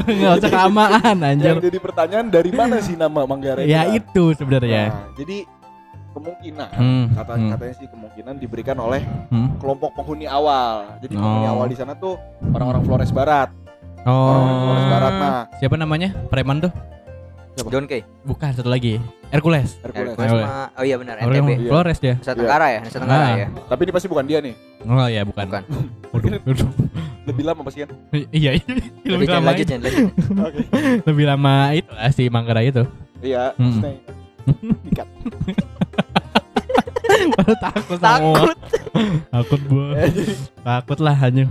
[SPEAKER 2] Nggak usah kelamaan anjir.
[SPEAKER 4] Yang jadi pertanyaan dari mana sih nama Manggarai?
[SPEAKER 2] Ya
[SPEAKER 4] kan?
[SPEAKER 2] itu sebenarnya.
[SPEAKER 4] Nah, jadi kemungkinan
[SPEAKER 2] Hmm,
[SPEAKER 4] kata
[SPEAKER 2] hmm.
[SPEAKER 4] katanya sih kemungkinan diberikan oleh
[SPEAKER 2] Hmm.
[SPEAKER 4] kelompok penghuni awal. Jadi penghuni
[SPEAKER 2] Oh.
[SPEAKER 4] awal di sana tuh orang-orang Flores Barat.
[SPEAKER 2] Oh.
[SPEAKER 4] Barat. Nah,
[SPEAKER 2] Siapa namanya? Preman tuh?
[SPEAKER 3] John Kay.
[SPEAKER 2] Bukan satu lagi. Hercules.
[SPEAKER 4] Hercules.
[SPEAKER 3] Hercules
[SPEAKER 2] Hercules.
[SPEAKER 3] mah- Oh iya benar
[SPEAKER 2] Orang
[SPEAKER 3] NTB.
[SPEAKER 4] Iya.
[SPEAKER 2] Flores dia.
[SPEAKER 3] Nusa Tenggara ya, Nusa Tenggara
[SPEAKER 2] Ah.
[SPEAKER 3] ya.
[SPEAKER 4] Tapi ini pasti bukan dia nih.
[SPEAKER 2] Oh iya bukan.
[SPEAKER 3] Bukan.
[SPEAKER 2] Waduh, waduh.
[SPEAKER 4] Lebih lama pasti kan.
[SPEAKER 2] iya, iya. Lebih lama
[SPEAKER 3] lanjut, lanjut.
[SPEAKER 4] Oke.
[SPEAKER 2] Lebih lama itu lah si Manggarai itu.
[SPEAKER 4] Iya,
[SPEAKER 2] Hmm.
[SPEAKER 4] dikat.
[SPEAKER 2] Baru takut sama
[SPEAKER 3] Takut.
[SPEAKER 2] Takut gua. Takut lah anjing.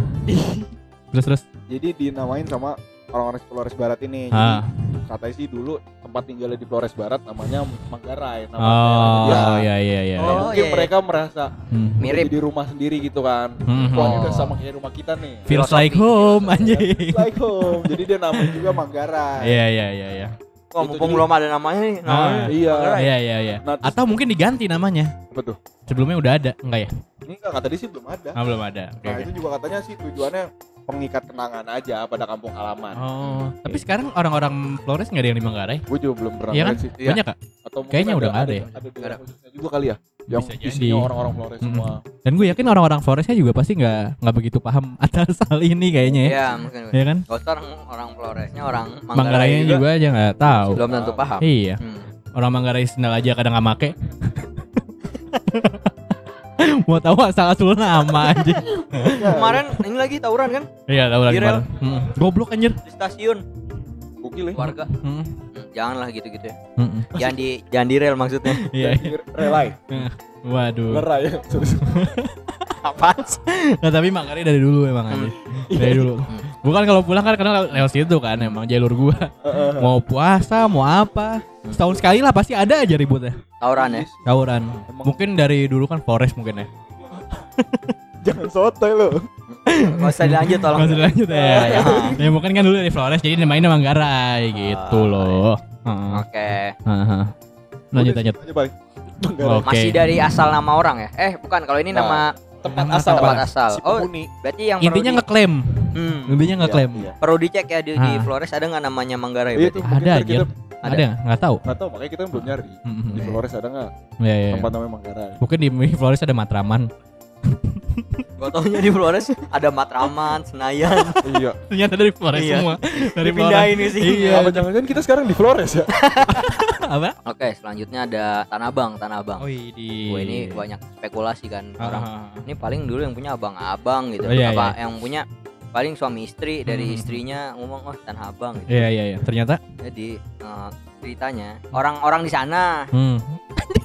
[SPEAKER 2] Terus terus.
[SPEAKER 4] Jadi dinamain sama orang-orang Flores Barat ini. Jadi
[SPEAKER 2] Ah.
[SPEAKER 4] katanya sih dulu tempat tinggalnya di Flores Barat namanya Manggarai. Nama
[SPEAKER 2] Oh,
[SPEAKER 4] daerahnya.
[SPEAKER 2] iya iya iya.
[SPEAKER 3] Oh,
[SPEAKER 4] mungkin
[SPEAKER 3] iya, iya.
[SPEAKER 4] mereka merasa
[SPEAKER 2] Hmm.
[SPEAKER 3] Mirip.
[SPEAKER 4] di rumah sendiri gitu kan.
[SPEAKER 2] Hmm.
[SPEAKER 4] Wah,
[SPEAKER 3] Oh.
[SPEAKER 4] udah sama kayak rumah kita nih.
[SPEAKER 2] Feels like home anjing.
[SPEAKER 4] Like home. Jadi dia namanya juga Manggarai.
[SPEAKER 2] Iya iya iya iya.
[SPEAKER 4] Itu
[SPEAKER 3] mumpung belum ada namanya nih. Namanya.
[SPEAKER 2] Ah,
[SPEAKER 4] Iya.
[SPEAKER 3] Manggarai.
[SPEAKER 2] Iya iya iya.
[SPEAKER 4] Nah,
[SPEAKER 2] Atau mungkin diganti namanya.
[SPEAKER 4] Apa tuh?
[SPEAKER 2] Sebelumnya udah ada, enggak ya?
[SPEAKER 4] Ini enggak kata dia sih belum ada.
[SPEAKER 2] Ah, belum ada. Oke.
[SPEAKER 4] Nah,
[SPEAKER 2] oke.
[SPEAKER 4] itu juga katanya sih tujuannya pengikat kenangan aja pada kampung halaman.
[SPEAKER 2] Oh, tapi sekarang orang-orang Flores nggak ada yang di Manggarai?
[SPEAKER 4] Gue juga belum pernah
[SPEAKER 2] Iya kan?
[SPEAKER 4] sih.
[SPEAKER 3] Iya.
[SPEAKER 2] Banyak kak?
[SPEAKER 4] Atau
[SPEAKER 2] Kayaknya
[SPEAKER 4] ada,
[SPEAKER 2] udah nggak ada
[SPEAKER 4] ada,
[SPEAKER 2] ya?
[SPEAKER 4] ada
[SPEAKER 3] Ada.
[SPEAKER 4] khususnya juga kali ya. Yang
[SPEAKER 2] Bisa jadi.
[SPEAKER 4] isinya orang-orang Flores
[SPEAKER 2] Mm.
[SPEAKER 4] semua.
[SPEAKER 2] Dan gue yakin orang-orang Floresnya juga pasti nggak nggak begitu paham atas hal ini kayaknya ya.
[SPEAKER 3] Iya, mungkin.
[SPEAKER 2] Iya kan?
[SPEAKER 3] Gak usah orang, orang Floresnya, orang
[SPEAKER 2] Manggarainya
[SPEAKER 3] Manggarai juga,
[SPEAKER 2] juga aja nggak tahu.
[SPEAKER 3] belum tentu paham.
[SPEAKER 2] Iya,
[SPEAKER 3] Hmm.
[SPEAKER 2] orang Manggarai sendal aja kadang nggak make. Mau tahu asal usul nama anjing.
[SPEAKER 3] Kemarin ini lagi tawuran kan
[SPEAKER 2] Iya, tahu lagi
[SPEAKER 3] Di rel.
[SPEAKER 2] kemarin. Mm. Goblok anjir.
[SPEAKER 3] di stasiun
[SPEAKER 4] Gokil ya.
[SPEAKER 3] warga.
[SPEAKER 2] Mm.
[SPEAKER 3] Hmm, janganlah gitu-gitu ya. Jangan di jangan di rel maksudnya.
[SPEAKER 2] Iya.
[SPEAKER 4] Relay.
[SPEAKER 2] Waduh.
[SPEAKER 4] Lerai ya.
[SPEAKER 3] Apaan sih?
[SPEAKER 2] Nah, tapi Manggarai dari dulu emang anjir. Dari dulu. Bukan kalau pulang kan karena lewat situ kan emang jalur gua. mau puasa, mau apa. Setahun sekali lah pasti ada aja ributnya.
[SPEAKER 3] Tawuran ya.
[SPEAKER 2] Tawuran.
[SPEAKER 4] Emang-
[SPEAKER 2] Mungkin dari dulu kan Forest mungkin ya.
[SPEAKER 4] Jangan sotoy lo.
[SPEAKER 3] Gak usah dilanjut tolong.
[SPEAKER 2] Masih lanjut ya.
[SPEAKER 3] Ya.
[SPEAKER 2] ya mungkin kan dulu dari Flores jadi namanya Manggarai gitu
[SPEAKER 3] Ah,
[SPEAKER 2] loh. Heeh.
[SPEAKER 3] Oke.
[SPEAKER 2] Heeh. Lanjut lanjut.
[SPEAKER 3] Masih dari asal nama orang ya? Eh, bukan kalau ini
[SPEAKER 4] Nah,
[SPEAKER 3] nama
[SPEAKER 4] Tempat
[SPEAKER 2] Nama
[SPEAKER 4] asal.
[SPEAKER 3] tempat asal.
[SPEAKER 4] Si
[SPEAKER 3] Oh, berarti yang
[SPEAKER 2] Intinya
[SPEAKER 3] di,
[SPEAKER 2] ngeklaim.
[SPEAKER 3] Hmm,
[SPEAKER 2] Intinya ngeklaim.
[SPEAKER 4] Iya,
[SPEAKER 3] perlu dicek ya di, di. Flores ada nggak namanya Manggarai
[SPEAKER 4] Iya
[SPEAKER 3] berarti?
[SPEAKER 4] tuh.
[SPEAKER 2] Ada
[SPEAKER 4] kita-
[SPEAKER 3] Ada.
[SPEAKER 2] Ada nggak? Tahu.
[SPEAKER 4] Nggak tahu, makanya kita belum nyari.
[SPEAKER 2] Mhm.
[SPEAKER 4] Di Flores ada nggak
[SPEAKER 2] Iya, iya.
[SPEAKER 4] tempat namanya Manggarai?
[SPEAKER 2] Mungkin di Flores ada Matraman.
[SPEAKER 3] Gak taunya di Flores ada Matraman, Senayan.
[SPEAKER 4] iya.
[SPEAKER 2] Ternyata dari Flores
[SPEAKER 3] Iya.
[SPEAKER 2] semua. Dari
[SPEAKER 3] Dipindahin
[SPEAKER 2] Flores.
[SPEAKER 3] ke sini.
[SPEAKER 2] Iya.
[SPEAKER 4] Apa jangan-jangan kita sekarang di Flores ya?
[SPEAKER 2] Apa?
[SPEAKER 3] Oke, selanjutnya ada Tanah Abang, Tanah Abang.
[SPEAKER 2] Oh, di.
[SPEAKER 3] Wah, ini banyak spekulasi kan orang.
[SPEAKER 2] Ah,
[SPEAKER 3] Ini paling dulu yang punya abang-abang gitu.
[SPEAKER 2] Oh, iya,
[SPEAKER 3] Apa yang punya paling suami istri dari
[SPEAKER 2] Hmm.
[SPEAKER 3] istrinya ngomong oh Tanah Abang gitu.
[SPEAKER 2] Iya, iya, iya. Ternyata.
[SPEAKER 3] Jadi eh, ceritanya orang-orang di sana
[SPEAKER 2] Hmm.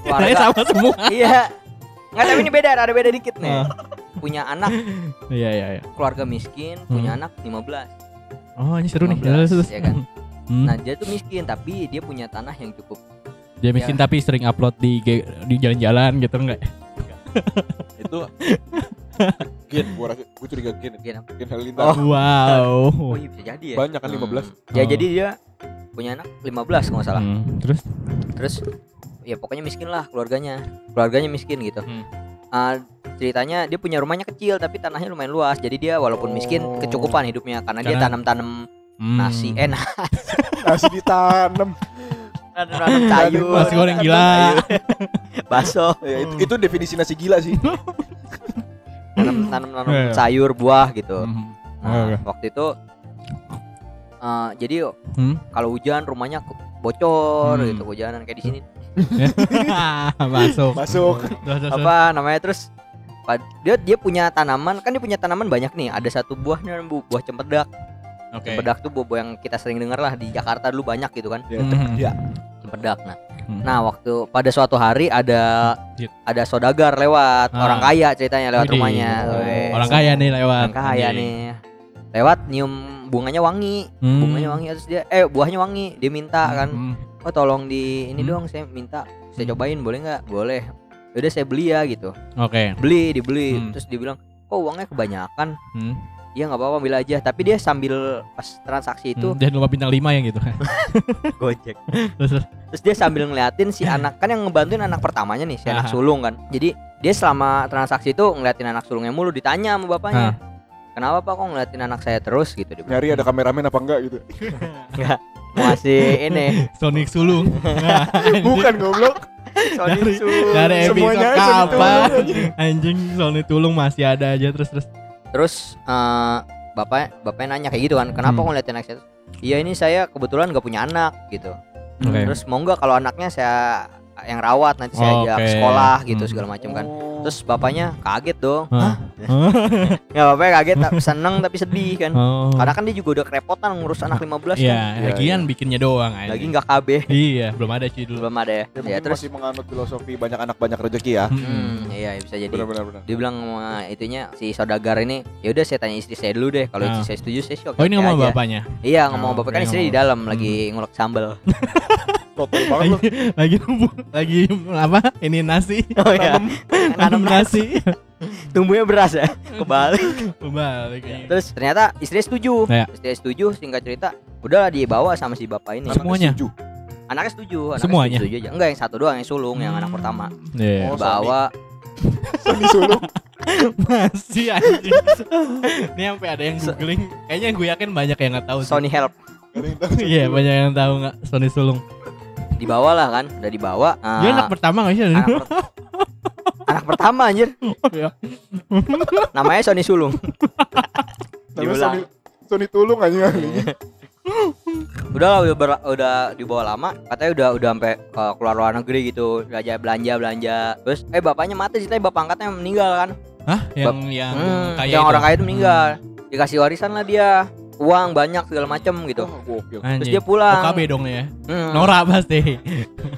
[SPEAKER 3] Warga
[SPEAKER 2] sama semua.
[SPEAKER 3] iya nggak tapi ini beda ada beda dikit nih
[SPEAKER 2] Ah.
[SPEAKER 3] punya anak
[SPEAKER 2] Iya, iya, iya.
[SPEAKER 3] keluarga miskin punya
[SPEAKER 2] Hmm.
[SPEAKER 3] anak 15
[SPEAKER 2] Oh, ini seru nih.
[SPEAKER 3] 15,
[SPEAKER 2] Terus, terus.
[SPEAKER 3] ya kan?
[SPEAKER 2] Hmm.
[SPEAKER 3] Nah dia tuh miskin tapi dia punya tanah yang cukup
[SPEAKER 2] Dia miskin tapi sering upload di di jalan-jalan gitu enggak?
[SPEAKER 5] Itu Gen, gua rasa gua curiga Gen.
[SPEAKER 3] Gen apa?
[SPEAKER 5] Gen Halilintar.
[SPEAKER 2] Wow.
[SPEAKER 3] Oh iya bisa jadi ya
[SPEAKER 5] Banyak kan
[SPEAKER 3] Hmm.
[SPEAKER 5] 15.
[SPEAKER 3] Ya
[SPEAKER 2] Oh.
[SPEAKER 3] jadi dia punya anak 15 kalau salah
[SPEAKER 2] Hmm, Terus
[SPEAKER 3] Terus ya pokoknya miskin lah keluarganya Keluarganya miskin gitu
[SPEAKER 2] Hmm.
[SPEAKER 3] Ah, Ceritanya dia punya rumahnya kecil tapi tanahnya lumayan luas Jadi dia walaupun miskin
[SPEAKER 5] Oh.
[SPEAKER 3] kecukupan hidupnya Karena, dia
[SPEAKER 2] Karena-
[SPEAKER 3] tanam-tanam
[SPEAKER 2] hmm.
[SPEAKER 3] nasi Eh nah,
[SPEAKER 4] Nasi ditanam.
[SPEAKER 3] tanam sayur
[SPEAKER 2] Nasi goreng gila.
[SPEAKER 3] Bakso
[SPEAKER 5] Ya, itu, itu definisi nasi gila sih.
[SPEAKER 3] Tanam-tanam
[SPEAKER 2] Iya.
[SPEAKER 3] sayur buah gitu
[SPEAKER 2] Hmm.
[SPEAKER 3] Nah,
[SPEAKER 2] Oke.
[SPEAKER 3] waktu itu eh, jadi
[SPEAKER 2] Hmm.
[SPEAKER 3] kalau hujan rumahnya bocor
[SPEAKER 2] Hmm.
[SPEAKER 3] gitu hujanan kayak di sini
[SPEAKER 2] Masuk.
[SPEAKER 4] Masuk.
[SPEAKER 3] Apa namanya terus dia dia punya tanaman kan dia punya tanaman banyak nih ada satu buahnya bu- buah cempedak
[SPEAKER 2] Oke.
[SPEAKER 3] cempedak tuh buah, buah yang kita sering dengar lah di Jakarta dulu banyak gitu kan
[SPEAKER 4] Ya,
[SPEAKER 2] Hmm.
[SPEAKER 4] ya.
[SPEAKER 3] cempedak nah
[SPEAKER 2] Hmm.
[SPEAKER 3] nah waktu pada suatu hari ada
[SPEAKER 2] Hit.
[SPEAKER 3] ada sodagar lewat
[SPEAKER 2] Ah.
[SPEAKER 3] orang kaya ceritanya lewat
[SPEAKER 2] Widih.
[SPEAKER 3] rumahnya
[SPEAKER 4] Oh.
[SPEAKER 2] Orang kaya nih lewat.
[SPEAKER 3] orang kaya nih lewat nyium bunganya wangi
[SPEAKER 2] Hmm.
[SPEAKER 3] bunganya wangi terus dia eh buahnya wangi dia minta kan
[SPEAKER 2] Hmm.
[SPEAKER 3] Oh tolong di ini
[SPEAKER 2] Hmm.
[SPEAKER 3] dong saya minta saya cobain boleh nggak boleh udah saya beli ya gitu
[SPEAKER 2] Oke.
[SPEAKER 3] beli dibeli
[SPEAKER 2] Hmm.
[SPEAKER 3] terus dibilang kok uangnya kebanyakan
[SPEAKER 2] Hmm.
[SPEAKER 3] Iya nggak apa-apa ambil aja tapi dia sambil pas transaksi itu
[SPEAKER 2] Hmm. Jangan lupa bintang 5 ya gitu.
[SPEAKER 3] gojek
[SPEAKER 2] terus,
[SPEAKER 3] dia sambil ngeliatin si anak kan yang ngebantuin anak pertamanya nih si anak
[SPEAKER 2] Aha.
[SPEAKER 3] sulung kan jadi dia selama transaksi itu ngeliatin anak sulungnya mulu ditanya sama bapaknya kenapa pak kok ngeliatin anak saya terus gitu dia.
[SPEAKER 4] Nyari ada kameramen apa enggak gitu.
[SPEAKER 3] mau ngasih ini
[SPEAKER 2] Sonic sulung.
[SPEAKER 4] Bukan goblok.
[SPEAKER 2] Dari-
[SPEAKER 3] Sulung.
[SPEAKER 2] Dari episode
[SPEAKER 4] Semuanya Sonic
[SPEAKER 2] kapan? Anjing Sonic tulung masih ada aja terus terus.
[SPEAKER 3] terus eh, bapak bapaknya nanya kayak gitu kan kenapa
[SPEAKER 2] Hmm.
[SPEAKER 3] kok ngeliatin anak saya iya ini saya kebetulan gak punya anak gitu
[SPEAKER 2] Oke.
[SPEAKER 3] terus mau nggak kalau anaknya saya yang rawat nanti saya ajak sekolah gitu
[SPEAKER 2] Hmm.
[SPEAKER 3] segala macam kan
[SPEAKER 5] Oh.
[SPEAKER 3] terus bapaknya kaget dong
[SPEAKER 2] Hah?
[SPEAKER 3] ya bapaknya kaget tapi seneng tapi sedih kan
[SPEAKER 2] Oh.
[SPEAKER 3] karena kan dia juga udah kerepotan ngurus anak 15
[SPEAKER 2] Iya,
[SPEAKER 3] kan
[SPEAKER 2] lagian bikinnya doang anjing.
[SPEAKER 3] lagi nggak KB
[SPEAKER 2] Iya, belum ada sih dulu.
[SPEAKER 3] belum ada ya,
[SPEAKER 5] Ya,
[SPEAKER 3] ya terus
[SPEAKER 5] masih menganut filosofi banyak anak banyak rezeki ya.
[SPEAKER 3] hmm, iya bisa jadi
[SPEAKER 5] Benar-benar benar.
[SPEAKER 3] dia bilang sama itunya si saudagar ini ya udah saya tanya istri saya dulu deh kalau
[SPEAKER 2] Ah.
[SPEAKER 3] istri saya setuju saya sih oke
[SPEAKER 2] Oh, ini ngomong
[SPEAKER 3] aja.
[SPEAKER 2] bapaknya.
[SPEAKER 3] iya ngomong
[SPEAKER 2] Oh,
[SPEAKER 3] bapak kan istri di dalam lagi ngulek sambel
[SPEAKER 5] Total banget.
[SPEAKER 2] Lagi lagi lagi apa? Ini nasi.
[SPEAKER 3] oh iya
[SPEAKER 2] Nanam nasi.
[SPEAKER 3] tumbuhnya beras ya kebalik
[SPEAKER 2] Kebalik.
[SPEAKER 3] terus ternyata istri setuju
[SPEAKER 2] Ya.
[SPEAKER 3] istri setuju singkat cerita udah dibawa sama si bapak ini
[SPEAKER 5] Anaknya
[SPEAKER 2] Semuanya?
[SPEAKER 5] setuju.
[SPEAKER 3] anaknya setuju anaknya
[SPEAKER 2] Semuanya?
[SPEAKER 3] setuju aja enggak yang satu doang yang sulung yang anak pertama
[SPEAKER 2] Iya.
[SPEAKER 5] Oh,
[SPEAKER 3] bawa
[SPEAKER 4] Sony sulung.
[SPEAKER 2] Masih anjing. Ini sampai ada yang googling. Kayaknya gue yakin banyak yang nggak tahu sih.
[SPEAKER 3] Sony help
[SPEAKER 2] Iya, banyak yang tahu nggak Sony sulung.
[SPEAKER 3] Dibawa lah kan udah dibawa
[SPEAKER 2] Dia
[SPEAKER 3] Ah,
[SPEAKER 2] anak pertama nggak sih?
[SPEAKER 3] anak, per- anak pertama anjir
[SPEAKER 2] Iya.
[SPEAKER 3] namanya Sony sulung
[SPEAKER 4] Namanya
[SPEAKER 3] Diulang.
[SPEAKER 4] Sony Sony tulung aja.
[SPEAKER 3] udah lah udah ber- udah dibawa lama katanya udah udah sampai ke keluar luar negeri gitu belanja belanja belanja terus eh bapaknya mati ceritanya bapak angkatnya meninggal kan
[SPEAKER 2] Hah? Yang yang
[SPEAKER 3] Hmm,
[SPEAKER 2] kaya
[SPEAKER 3] yang
[SPEAKER 2] itu?
[SPEAKER 3] orang kaya itu meninggal dikasih warisan lah dia uang banyak segala macem gitu
[SPEAKER 5] Oh,
[SPEAKER 3] terus dia pulang
[SPEAKER 2] OKB dong ya.
[SPEAKER 3] Hmm,
[SPEAKER 2] Nora pasti.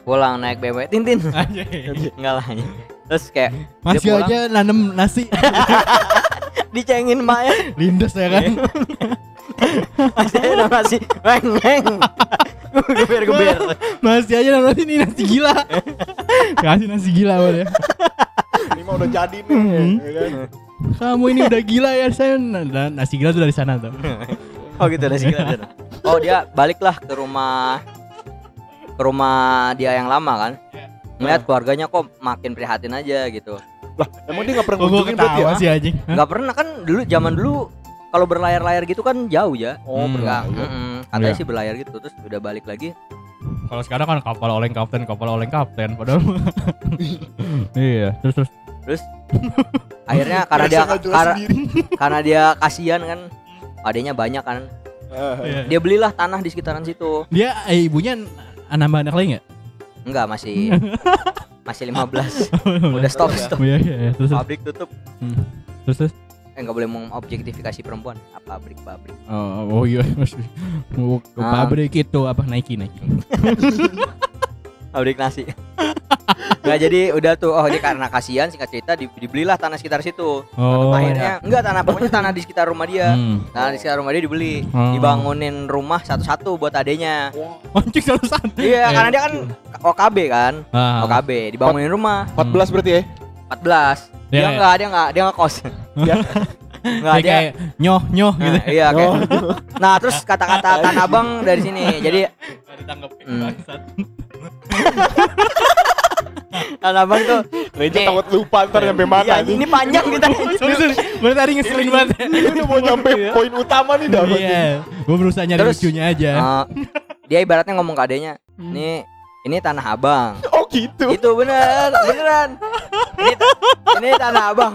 [SPEAKER 3] pulang naik BMW Tintin enggak lah terus kayak
[SPEAKER 2] Masih aja nanem nasi
[SPEAKER 3] dicengin mbaknya
[SPEAKER 2] lindes ya kan.
[SPEAKER 3] masih nama nasi weng weng geber geber
[SPEAKER 2] Masih aja nanem nasi ini nasi gila. Kasih nasi gila ya.
[SPEAKER 4] Ini mah udah jadi nih.
[SPEAKER 2] Hmm.
[SPEAKER 4] ya kan?
[SPEAKER 2] Kamu ini udah gila ya saya nah, nasi gila tuh dari sana tuh.
[SPEAKER 3] Oh gitu nasi gila oh dia baliklah ke rumah ke rumah dia yang lama kan melihat keluarganya kok makin prihatin aja gitu
[SPEAKER 4] Lah, emang dia enggak pernah ngunjungin berarti ya?
[SPEAKER 2] sih anjing.
[SPEAKER 3] Nggak pernah kan dulu zaman dulu kalau berlayar-layar gitu kan jauh ya
[SPEAKER 4] Oh,
[SPEAKER 2] Hmm.
[SPEAKER 3] Nggak,
[SPEAKER 4] berlayar.
[SPEAKER 3] mm-mm. katanya
[SPEAKER 2] Iya.
[SPEAKER 3] sih berlayar gitu terus udah balik lagi
[SPEAKER 2] Kalau sekarang kan kapal oleng kapten, kapal oleng kapten padahal. iya, terus terus
[SPEAKER 3] terus akhirnya karena dia
[SPEAKER 4] nggak sendiri.
[SPEAKER 3] karena dia kasihan kan adanya banyak kan
[SPEAKER 2] iya.
[SPEAKER 3] dia belilah tanah di sekitaran situ
[SPEAKER 2] dia eh, ibunya nambah anak lagi nggak?
[SPEAKER 3] enggak masih masih 15 udah stop stop
[SPEAKER 2] Iya, iya, iya. Terus,
[SPEAKER 3] pabrik tutup
[SPEAKER 2] terus, terus.
[SPEAKER 3] eh nggak boleh mengobjektifikasi perempuan apa pabrik pabrik
[SPEAKER 2] Oh, oh iya, masih mau ke
[SPEAKER 3] Ah.
[SPEAKER 2] pabrik itu apa Nike Nike.
[SPEAKER 3] Pabrik nasi Nah jadi udah tuh oh dia karena kasihan singkat cerita di- dibelilah tanah sekitar situ.
[SPEAKER 2] Oh.
[SPEAKER 3] Akhirnya enggak tanah pokoknya tanah di sekitar rumah dia.
[SPEAKER 2] Hmm.
[SPEAKER 3] Tanah di sekitar rumah dia dibeli,
[SPEAKER 2] Oh.
[SPEAKER 3] dibangunin rumah satu-satu buat adenya.
[SPEAKER 2] Anjing satu satu.
[SPEAKER 3] Iya, karena dia kan OKB kan.
[SPEAKER 2] Ah.
[SPEAKER 3] OKB dibangunin rumah
[SPEAKER 5] 14 berarti ya?
[SPEAKER 3] 14. Dia
[SPEAKER 2] Iya,
[SPEAKER 3] enggak, dia enggak, dia enggak kos.
[SPEAKER 5] Ya.
[SPEAKER 3] Enggak
[SPEAKER 2] Dia
[SPEAKER 3] dia.
[SPEAKER 2] kayak nyoh nyoh gitu.
[SPEAKER 3] Nah, iya kayak. Nah, terus kata-kata Tanah Abang dari sini. Jadi
[SPEAKER 2] Ditanggepin
[SPEAKER 3] Hmm. Tanah Abang tuh
[SPEAKER 5] Reja
[SPEAKER 3] Nih.
[SPEAKER 5] takut lupa ntar nyampe mana
[SPEAKER 3] Iya,
[SPEAKER 5] anjing.
[SPEAKER 3] ini panjang kita.
[SPEAKER 2] Bener tadi ngeselin banget.
[SPEAKER 5] Ini udah mau nyampe poin utama nih dah.
[SPEAKER 2] Iya, gue berusaha nyari
[SPEAKER 3] Terus,
[SPEAKER 2] lucunya aja.
[SPEAKER 3] Eh, dia ibaratnya ngomong ke adenya, "Nih, ini Tanah Abang."
[SPEAKER 5] Oh gitu.
[SPEAKER 3] Itu bener, beneran. Ini, ini Tanah Abang.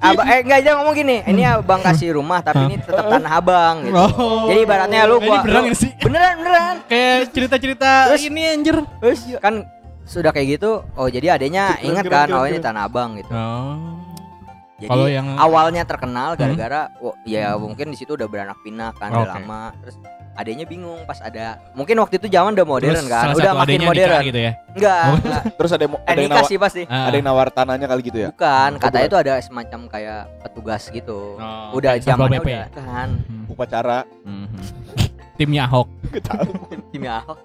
[SPEAKER 3] Abang eh enggak dia ngomong gini, ini Abang kasih rumah tapi ini tetap Tanah Abang gitu.
[SPEAKER 2] Oh.
[SPEAKER 3] Jadi ibaratnya lu gua
[SPEAKER 2] beneran
[SPEAKER 3] lu-
[SPEAKER 2] nggak sih?
[SPEAKER 3] Beneran, beneran.
[SPEAKER 2] Kayak cerita-cerita ini anjir.
[SPEAKER 3] Terus kan sudah kayak gitu, oh jadi adanya ingat kan, oh ini. Tanah Abang gitu.
[SPEAKER 2] Oh.
[SPEAKER 3] Jadi
[SPEAKER 2] Kalau yang-
[SPEAKER 3] awalnya terkenal gara-gara oh, ya mungkin di situ udah beranak pinak kan udah
[SPEAKER 2] Oke.
[SPEAKER 3] lama. Terus adanya bingung pas ada mungkin waktu itu zaman udah modern
[SPEAKER 2] Terus
[SPEAKER 3] kan, udah makin modern.
[SPEAKER 2] gitu ya.
[SPEAKER 3] Enggak,
[SPEAKER 2] Oh.
[SPEAKER 3] enggak.
[SPEAKER 5] Terus ada
[SPEAKER 3] Eh
[SPEAKER 5] ada yang nawar,
[SPEAKER 3] sih pasti.
[SPEAKER 2] Ah.
[SPEAKER 5] ada yang nawar tanahnya kali gitu ya?
[SPEAKER 3] Bukan,
[SPEAKER 5] Oh,
[SPEAKER 3] katanya
[SPEAKER 5] bukan.
[SPEAKER 3] itu ada semacam kayak petugas gitu.
[SPEAKER 2] Oh,
[SPEAKER 3] udah zamannya
[SPEAKER 2] PP.
[SPEAKER 3] udah kan
[SPEAKER 2] Hmm.
[SPEAKER 5] Upacara.
[SPEAKER 2] Mhm. Timnya Ahok.
[SPEAKER 3] timnya Ahok.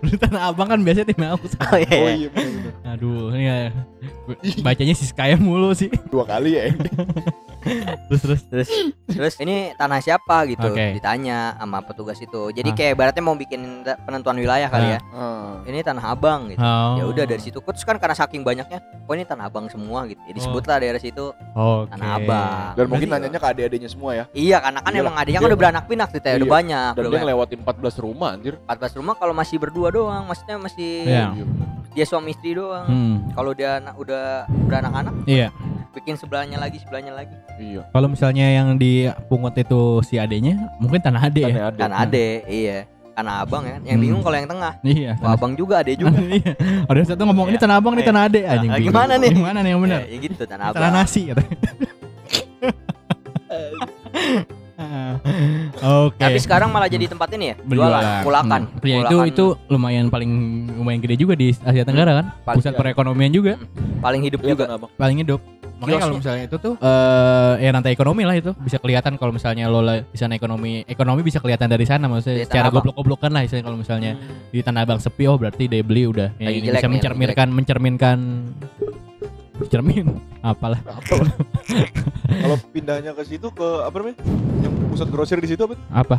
[SPEAKER 2] Lu Tanah Abang kan biasanya timnya Ahok.
[SPEAKER 3] Oh iya.
[SPEAKER 5] Oh
[SPEAKER 3] iya.
[SPEAKER 5] iya.
[SPEAKER 2] Aduh, ini ya. Bacanya si Skaya mulu sih.
[SPEAKER 5] Dua kali ya.
[SPEAKER 2] Terus terus.
[SPEAKER 3] Terus terus ini tanah siapa gitu
[SPEAKER 2] Oke.
[SPEAKER 3] ditanya sama petugas itu. Jadi
[SPEAKER 2] Ah.
[SPEAKER 3] kayak ibaratnya mau bikin penentuan wilayah kali
[SPEAKER 2] Ah.
[SPEAKER 3] ya.
[SPEAKER 5] Ah.
[SPEAKER 3] Ini tanah Abang gitu.
[SPEAKER 2] Oh.
[SPEAKER 3] Ya udah dari situ terus kan karena saking banyaknya, oh ini tanah Abang semua gitu. Jadi
[SPEAKER 2] Oh.
[SPEAKER 3] sebutlah daerah situ
[SPEAKER 2] Oke.
[SPEAKER 3] Tanah Abang.
[SPEAKER 5] Dan mungkin
[SPEAKER 3] Berarti-
[SPEAKER 5] nanyanya ke adik-adiknya semua ya.
[SPEAKER 3] Iya, karena kan
[SPEAKER 5] Iya
[SPEAKER 3] emang adiknya kan udah beranak pinak tuh, udah
[SPEAKER 5] Iya.
[SPEAKER 3] banyak.
[SPEAKER 5] Dan
[SPEAKER 3] udah
[SPEAKER 5] dia
[SPEAKER 3] banyak.
[SPEAKER 5] Ngelewatin 14 rumah anjir.
[SPEAKER 3] 14 rumah kalau masih berdua doang, maksudnya masih
[SPEAKER 5] bener.
[SPEAKER 3] dia suami istri doang.
[SPEAKER 2] Hmm.
[SPEAKER 3] Kalau dia anak- udah beranak-anak,
[SPEAKER 2] Iya.
[SPEAKER 3] bikin sebelahnya lagi, sebelahnya lagi.
[SPEAKER 5] Iya.
[SPEAKER 2] Kalau misalnya yang dipungut itu si adenya, mungkin tanah ade ya.
[SPEAKER 5] Tanah ada.
[SPEAKER 3] Tanah ade, iya. Tanah abang ya. Yang
[SPEAKER 2] Hmm.
[SPEAKER 3] bingung kalau yang tengah.
[SPEAKER 2] Iya.
[SPEAKER 3] Wah, abang juga ade juga.
[SPEAKER 2] Iya. Ada satu ngomong ini
[SPEAKER 3] Iya.
[SPEAKER 2] tanah abang, ini
[SPEAKER 3] Iya.
[SPEAKER 2] tanah ade anjing.
[SPEAKER 3] Nah, gimana nih?
[SPEAKER 2] Gimana nih yang benar?
[SPEAKER 3] Ya, ya gitu tanah abang.
[SPEAKER 2] Tanah nasi kata. Oke.
[SPEAKER 3] Tapi sekarang malah jadi tempat ini ya,
[SPEAKER 2] Berjualan.
[SPEAKER 3] jualan, kulakan.
[SPEAKER 2] Hmm. Ya itu
[SPEAKER 3] Kulakan
[SPEAKER 2] itu lumayan paling lumayan gede juga di Asia Tenggara kan.
[SPEAKER 3] Paling-
[SPEAKER 2] Pusat perekonomian juga,
[SPEAKER 3] paling hidup
[SPEAKER 5] Iya,
[SPEAKER 3] juga.
[SPEAKER 5] Abang.
[SPEAKER 2] paling hidup. Makanya kalau misalnya itu tuh eh ya rantai ekonomi lah itu bisa kelihatan kalau misalnya lo lah di sana ekonomi ekonomi bisa kelihatan dari sana maksudnya
[SPEAKER 3] Dari
[SPEAKER 2] secara goblok-goblokan lah misalnya kalau misalnya di Tanah Abang sepi oh berarti daya beli udah ya, ini
[SPEAKER 3] jelek
[SPEAKER 2] bisa
[SPEAKER 3] nih,
[SPEAKER 2] mencerminkan mencerminkan cermin apalah
[SPEAKER 5] Apa lah. Kalau pindahnya ke situ ke apa namanya? Yang pusat grosir di situ apa?
[SPEAKER 2] apa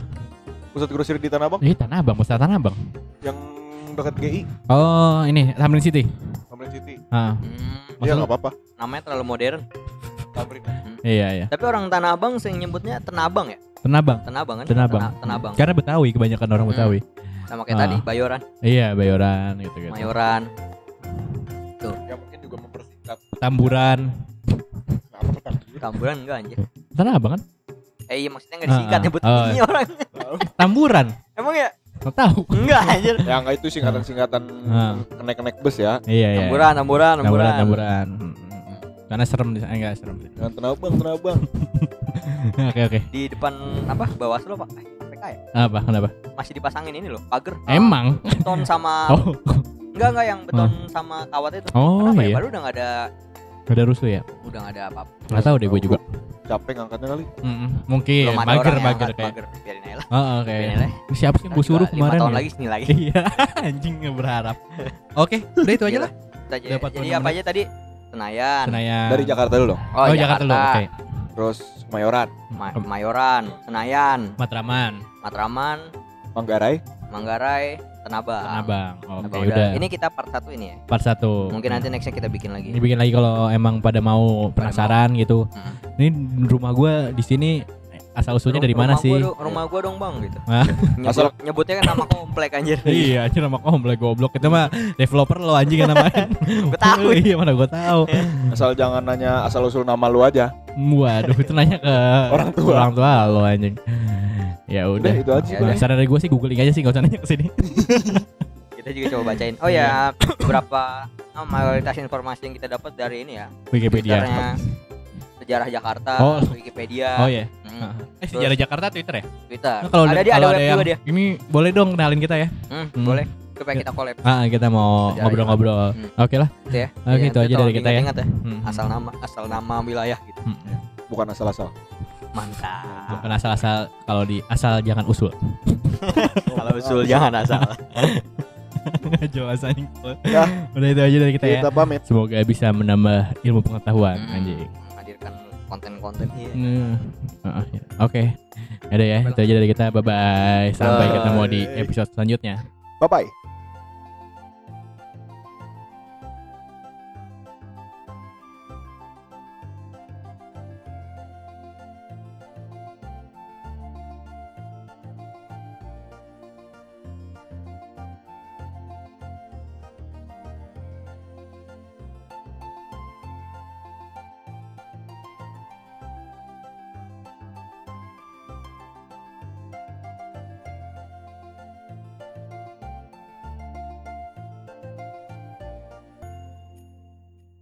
[SPEAKER 5] Pusat grosir di Tanah Abang
[SPEAKER 2] ini Tanah Abang pusat Tanah Abang
[SPEAKER 5] yang dekat GI,
[SPEAKER 2] oh ini Tamrin City
[SPEAKER 5] Tamrin City.
[SPEAKER 2] ah
[SPEAKER 3] Hmm,
[SPEAKER 5] Iya
[SPEAKER 2] Maksud-
[SPEAKER 5] nggak apa-apa.
[SPEAKER 3] namanya terlalu modern.
[SPEAKER 5] Tamrin.
[SPEAKER 2] iya iya
[SPEAKER 3] Tapi orang Tanah Abang sering nyebutnya Tenabang ya?
[SPEAKER 2] Tanah Abang
[SPEAKER 3] Tenabang kan?
[SPEAKER 2] Tanah Abang
[SPEAKER 3] Tanah, Tanah Abang.
[SPEAKER 2] karena Betawi kebanyakan orang
[SPEAKER 3] Hmm.
[SPEAKER 2] Betawi
[SPEAKER 3] Sama kayak
[SPEAKER 2] Ah.
[SPEAKER 3] tadi, Bayoran,
[SPEAKER 2] iya Bayoran gitu gitu
[SPEAKER 3] Mayoran.
[SPEAKER 2] Tamburan
[SPEAKER 5] Apa Tamrin?
[SPEAKER 3] Kamburan enggak anjir.
[SPEAKER 2] Tanah Abang kan
[SPEAKER 3] Eh iya maksudnya enggak disingkat
[SPEAKER 2] Ah, ah.
[SPEAKER 3] nyebut
[SPEAKER 2] Oh.
[SPEAKER 3] ini orang.
[SPEAKER 2] Tamburan
[SPEAKER 3] Emang ya?
[SPEAKER 2] Lo tahu
[SPEAKER 3] Enggak anjir.
[SPEAKER 5] Ya enggak itu singkatan-singkatan
[SPEAKER 2] Ah.
[SPEAKER 5] kenek-kenek bus ya.
[SPEAKER 2] iya iya
[SPEAKER 3] Tamburan, tamburan,
[SPEAKER 2] tamburan
[SPEAKER 3] tamburan.
[SPEAKER 2] tamburan karena serem di sana enggak serem.
[SPEAKER 5] Yang Tanah Abang,
[SPEAKER 2] oke oke
[SPEAKER 3] Di depan apa? Bawaslu Pak. Eh, KPK ya?
[SPEAKER 2] apa kenapa
[SPEAKER 3] Masih dipasangin ini loh, pagar.
[SPEAKER 2] emang
[SPEAKER 3] Beton sama
[SPEAKER 2] oh
[SPEAKER 3] enggak enggak yang beton sama kawat itu.
[SPEAKER 2] oh
[SPEAKER 3] Kenapa ya?
[SPEAKER 2] iya
[SPEAKER 3] Baru udah enggak ada
[SPEAKER 2] ada rusuh ya
[SPEAKER 3] udah enggak ada apa-apa.
[SPEAKER 2] nggak tahu deh gue juga
[SPEAKER 5] Capek ngangkatnya kali.
[SPEAKER 2] Mm-mm. mungkin
[SPEAKER 3] Belum ada
[SPEAKER 2] mager
[SPEAKER 3] orang yang
[SPEAKER 2] mager
[SPEAKER 3] angkat
[SPEAKER 2] kayak.
[SPEAKER 3] Biarin aja lah.
[SPEAKER 2] oh oke
[SPEAKER 3] Biarin aja lah.
[SPEAKER 2] Ini siapa sih yang gue suruh kemarin
[SPEAKER 3] lima tahun
[SPEAKER 2] ya?
[SPEAKER 3] lagi sini lagi.
[SPEAKER 2] iya anjing nggak berharap oke udah itu aja lah. Dapat
[SPEAKER 3] Jadi apa aja tadi? Senayan.
[SPEAKER 2] Senayan
[SPEAKER 5] Dari Jakarta dulu dong.
[SPEAKER 3] Oh,
[SPEAKER 2] oh Jakarta dulu oke
[SPEAKER 5] Terus Kemayoran,
[SPEAKER 3] Ma- Mayoran, Senayan,
[SPEAKER 2] Matraman
[SPEAKER 3] Matraman,
[SPEAKER 5] Manggarai,
[SPEAKER 3] Manggarai, Tanabang.
[SPEAKER 2] Tanah Abang oke
[SPEAKER 3] Tanabang
[SPEAKER 2] udah
[SPEAKER 3] Ini kita part satu ini ya.
[SPEAKER 2] part satu
[SPEAKER 3] Mungkin nanti nextnya kita bikin lagi.
[SPEAKER 2] ini bikin lagi kalau emang pada mau penasaran gitu
[SPEAKER 3] Hmm.
[SPEAKER 2] ini rumah gua di sini asal usulnya dari mana sih
[SPEAKER 3] Gua dong, rumah gua dong bang gitu.
[SPEAKER 2] Hah?
[SPEAKER 3] Nyebut,
[SPEAKER 5] Asal-
[SPEAKER 3] nyebutnya kan nama komplek anjir.
[SPEAKER 2] Iya, anjir nama komplek goblok itu mah developer lo anjing yang namanya.
[SPEAKER 3] Gua tahu.
[SPEAKER 2] iya, mana gua tahu.
[SPEAKER 5] asal jangan nanya asal usul nama lu aja.
[SPEAKER 2] Waduh, itu nanya ke
[SPEAKER 5] Orang tua.
[SPEAKER 2] Orang tua lo anjing. Ya
[SPEAKER 5] Udah
[SPEAKER 2] udah.
[SPEAKER 5] itu aja.
[SPEAKER 3] Ya udah.
[SPEAKER 2] saran dari gue sih googling aja sih gak usah nanya ke sini.
[SPEAKER 3] Kita juga coba bacain. Oh ya, beberapa oh, mayoritas informasi yang kita dapat dari ini ya.
[SPEAKER 2] Wikipedia.
[SPEAKER 3] Twitternya sejarah Jakarta,
[SPEAKER 2] Oh.
[SPEAKER 3] Wikipedia,
[SPEAKER 2] Oh ya.
[SPEAKER 3] hmm,
[SPEAKER 2] Eh sejarah Jakarta Twitter ya?
[SPEAKER 3] Twitter.
[SPEAKER 2] Nah, kalau
[SPEAKER 3] ada dia ada
[SPEAKER 2] kalau
[SPEAKER 3] web
[SPEAKER 2] yang
[SPEAKER 3] juga dia.
[SPEAKER 2] ini boleh dong kenalin kita ya.
[SPEAKER 3] Hmm,
[SPEAKER 2] Hmm.
[SPEAKER 3] boleh. supaya kita collab
[SPEAKER 2] Ah, kita mau ngobrol-ngobrol.
[SPEAKER 3] Hmm.
[SPEAKER 2] Oke lah.
[SPEAKER 3] gitu ya.
[SPEAKER 2] Oke,
[SPEAKER 3] Ya,
[SPEAKER 2] itu aja dari kita ya.
[SPEAKER 3] diingat-ingat ya.
[SPEAKER 2] Hmm.
[SPEAKER 3] Asal nama, asal nama wilayah gitu.
[SPEAKER 2] Hmm.
[SPEAKER 5] Bukan asal-asal.
[SPEAKER 3] Mantap.
[SPEAKER 2] Bukan asal-asal kalau di asal jangan usul.
[SPEAKER 3] Kalau usul jangan asal.
[SPEAKER 2] Jelas anjing.
[SPEAKER 5] Ya.
[SPEAKER 2] Udah itu aja dari kita ya.
[SPEAKER 5] Kita pamit.
[SPEAKER 2] Semoga bisa menambah ilmu pengetahuan
[SPEAKER 3] Hmm,
[SPEAKER 2] anjing.
[SPEAKER 3] Menghadirkan konten-konten iya.
[SPEAKER 2] Ah, ya. Oke. Ada ya, itu aja dari kita. Bye bye. Sampai
[SPEAKER 3] Bye.
[SPEAKER 2] ketemu di episode selanjutnya.
[SPEAKER 5] Bye bye.